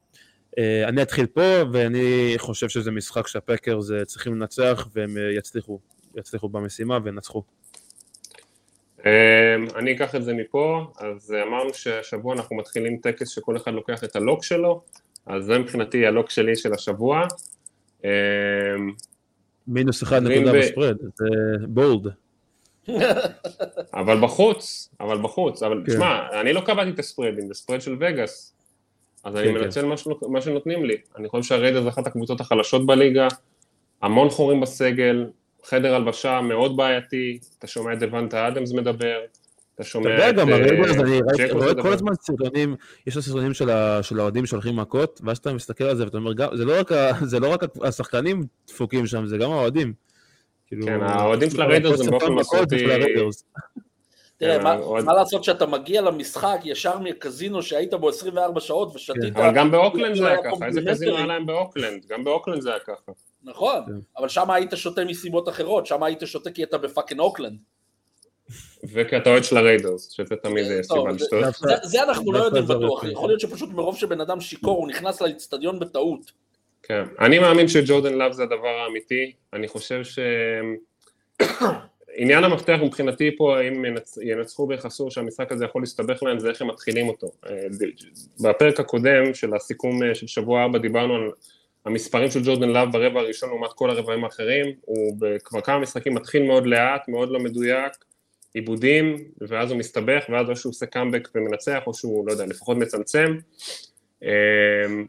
אני אתחיל פה, ואני חושב שזה משחק שהפאקרס צריכים לנצח, והם יצליחו, יצליחו במשימה וינצחו. אני אקח את זה מפה, אז אמרנו שהשבוע אנחנו מתחילים טקס שכל אחד לוקח את הלוק שלו, אז זה מבחינתי הלוק שלי של השבוע. מינוס אחד נקודה בספרד, זה בולד. אבל בחוץ, אבל בחוץ, אבל תשמע, אני לא קבעתי את הספרדים, זה ספרד של וגאס, אז אני מנצל מה שנותנים לי. אני חושב שהריידר זה אחת הקבוצות החלשות בליגה, המון חורים בסגל, חדר הלבשה מאוד בעייתי, אתה שומע את דוונטה אדמס מדבר, אתה שומע את... אתה יודע גם, הרגולס, אני רואה כל הזמן סרטונים, יש סרטונים של האוהדים שהולכים מכות, ואז אתה מסתכל על זה ואתה אומר, זה לא רק השחקנים דפוקים שם, זה גם האוהדים. כן, האוהדים של הריידרס הם באופן מסורתי... תראה, מה לעשות שאתה מגיע למשחק ישר מקזינו שהיית בו 24 שעות ושתית... אבל גם באוקלנד זה היה ככה, איזה קזינו היה להם באוקלנד? גם באוקלנד זה היה ככה. נכון, אבל שם היית שותה מסיבות אחרות, שם היית שותה כי אתה ב fucking אוקלנד. וכי אתה אוהד של הריידרס, שזה תמיד סיבה לשתות. זה אנחנו לא יודעים בטוח, יכול להיות שפשוט מרוב שבן אדם שיכור הוא נכנס לאצטדיון בטעות. כן, אני מאמין שג'ורדן לאב זה הדבר האמיתי, אני חושב ש... עניין המפתח מבחינתי פה, אם ינצחו ויכסו שהמשחק הזה יכול להסתבך להם, זה איך הם מתחילים אותו. אה, בפרק הקודם של הסיכום אה, של שבוע 4 דיברנו על המספרים של ג'ורדן לאב ברבע הראשון לעומת כל הרבעים האחרים, הוא כבר כמה משחקים מתחיל מאוד לאט, מאוד לא מדויק, איבודים, ואז הוא מסתבך, ואז או שהוא עושה קאמבק ומנצח, או שהוא, לא יודע, לפחות מצמצם. אה,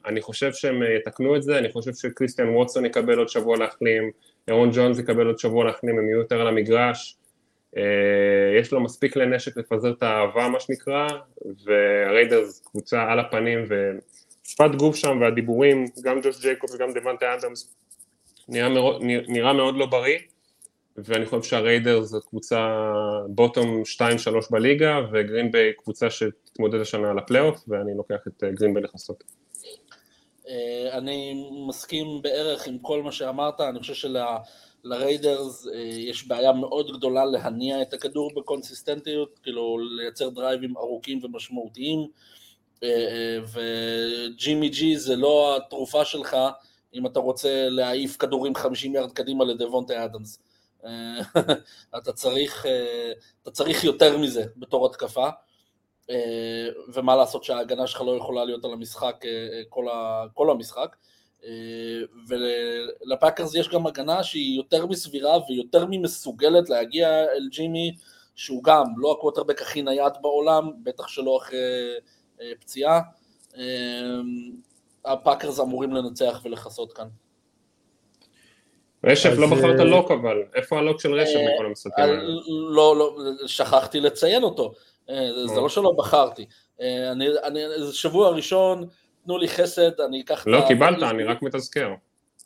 אני חושב שהם יתקנו את זה, אני חושב שקריסטיאן ווטסון יקבל עוד שבוע להחלים, אהרון ג'ונס יקבל עוד שבוע להחלים, הם יהיו יותר על המגרש, אה, יש לו מספיק כלי נשק לפזר את האהבה מה שנקרא, והריידרס קבוצה על הפנים, ושפת גוף שם והדיבורים, גם ג'וש ג'ייקובס וגם דוונטה אדמס, נראה, נראה מאוד לא בריא, ואני חושב שהריידרס זאת קבוצה bottom 2-3 בליגה, וגרינביי קבוצה שתתמודד השנה על הפלייאוף, ואני לוקח את גרינביי לכסות. אה, אני מסכים בערך עם כל מה שאמרת, אני חושב שלריידרס אה, יש בעיה מאוד גדולה להניע את הכדור בקונסיסטנטיות, כאילו לייצר דרייבים ארוכים ומשמעותיים, אה, וג'ימי ג'י זה לא התרופה שלך אם אתה רוצה להעיף כדורים 50 יארד קדימה לדוונטה אדמס. אתה צריך, אתה צריך יותר מזה בתור התקפה. אה, ומה לעשות שההגנה שלך לא יכולה להיות על המגרש אה, אה, כל, ה, כל המשחק. ולפאקרס יש גם הגנה שהיא יותר סבירה ויותר ממסוגלת להגיע אל ג'ימי, שהוא גם לא הקווטרבק הכי נייד בעולם, בטח שלא אחרי פציעה. הפאקרס אמורים לנצח ולכסות כאן. רשף, לא בחרת lock אבל, איפה ה lock של רשף מכל המשחקים האלה? לא, לא, שכחתי לציין אותו. אה, זה לא שלא בחרתי. אה, אני, אני, זה שבוע ראשון, תנו לי חסד, אני אקח לא את... לא קיבלת, אני רק מתזכר.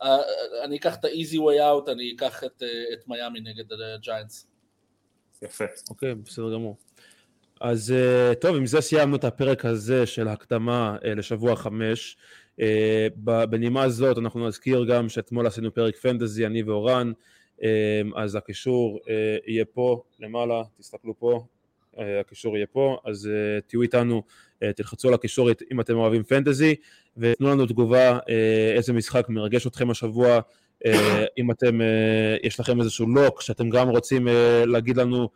אה, אני אקח את ה easy way out, אני אקח את, את מיאמי נגד הג'יינטס. יפה. אוקיי, בסדר גמור. אז טוב, עם זה סיימנו את הפרק הזה של הקדמה לשבוע חמש. בנימה הזאת אנחנו נזכיר גם שאתמול עשינו פרק פנטזי, אני ואורן, אז הקישור יהיה פה למעלה, תסתכלו פה, הקישור יהיה פה, אז uh, תהיו איתנו, uh, תלחצו על הקישור אם אתם אוהבים פנטזי, ותנו לנו תגובה uh, איזה משחק מרגש אתכם השבוע, אם אתם, יש לכם איזשהו lock שאתם גם רוצים להגיד לנו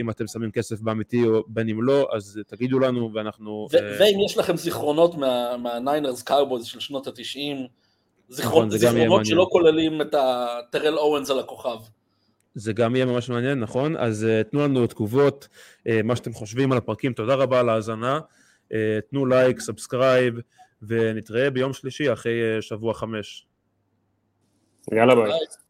אם אתם שמים כסף באמיתי או בין אם לא, אז תגידו לנו ואנחנו... ואם יש לכם זיכרונות מהניינרס מהקאובויז של שנות התשעים, נכון, זיכרונות שלא כוללים את טרל אוונס על הכוכב. זה גם יהיה ממש מעניין, נכון? אז אה, תנו לנו תגובות, אה, מה שאתם חושבים על הפרקים, תודה רבה על ההאזנה, אה, תנו לייק, subscribe, ונתראה ביום שלישי אחרי uh, שבוע חמש. יאללה ביי. ביי.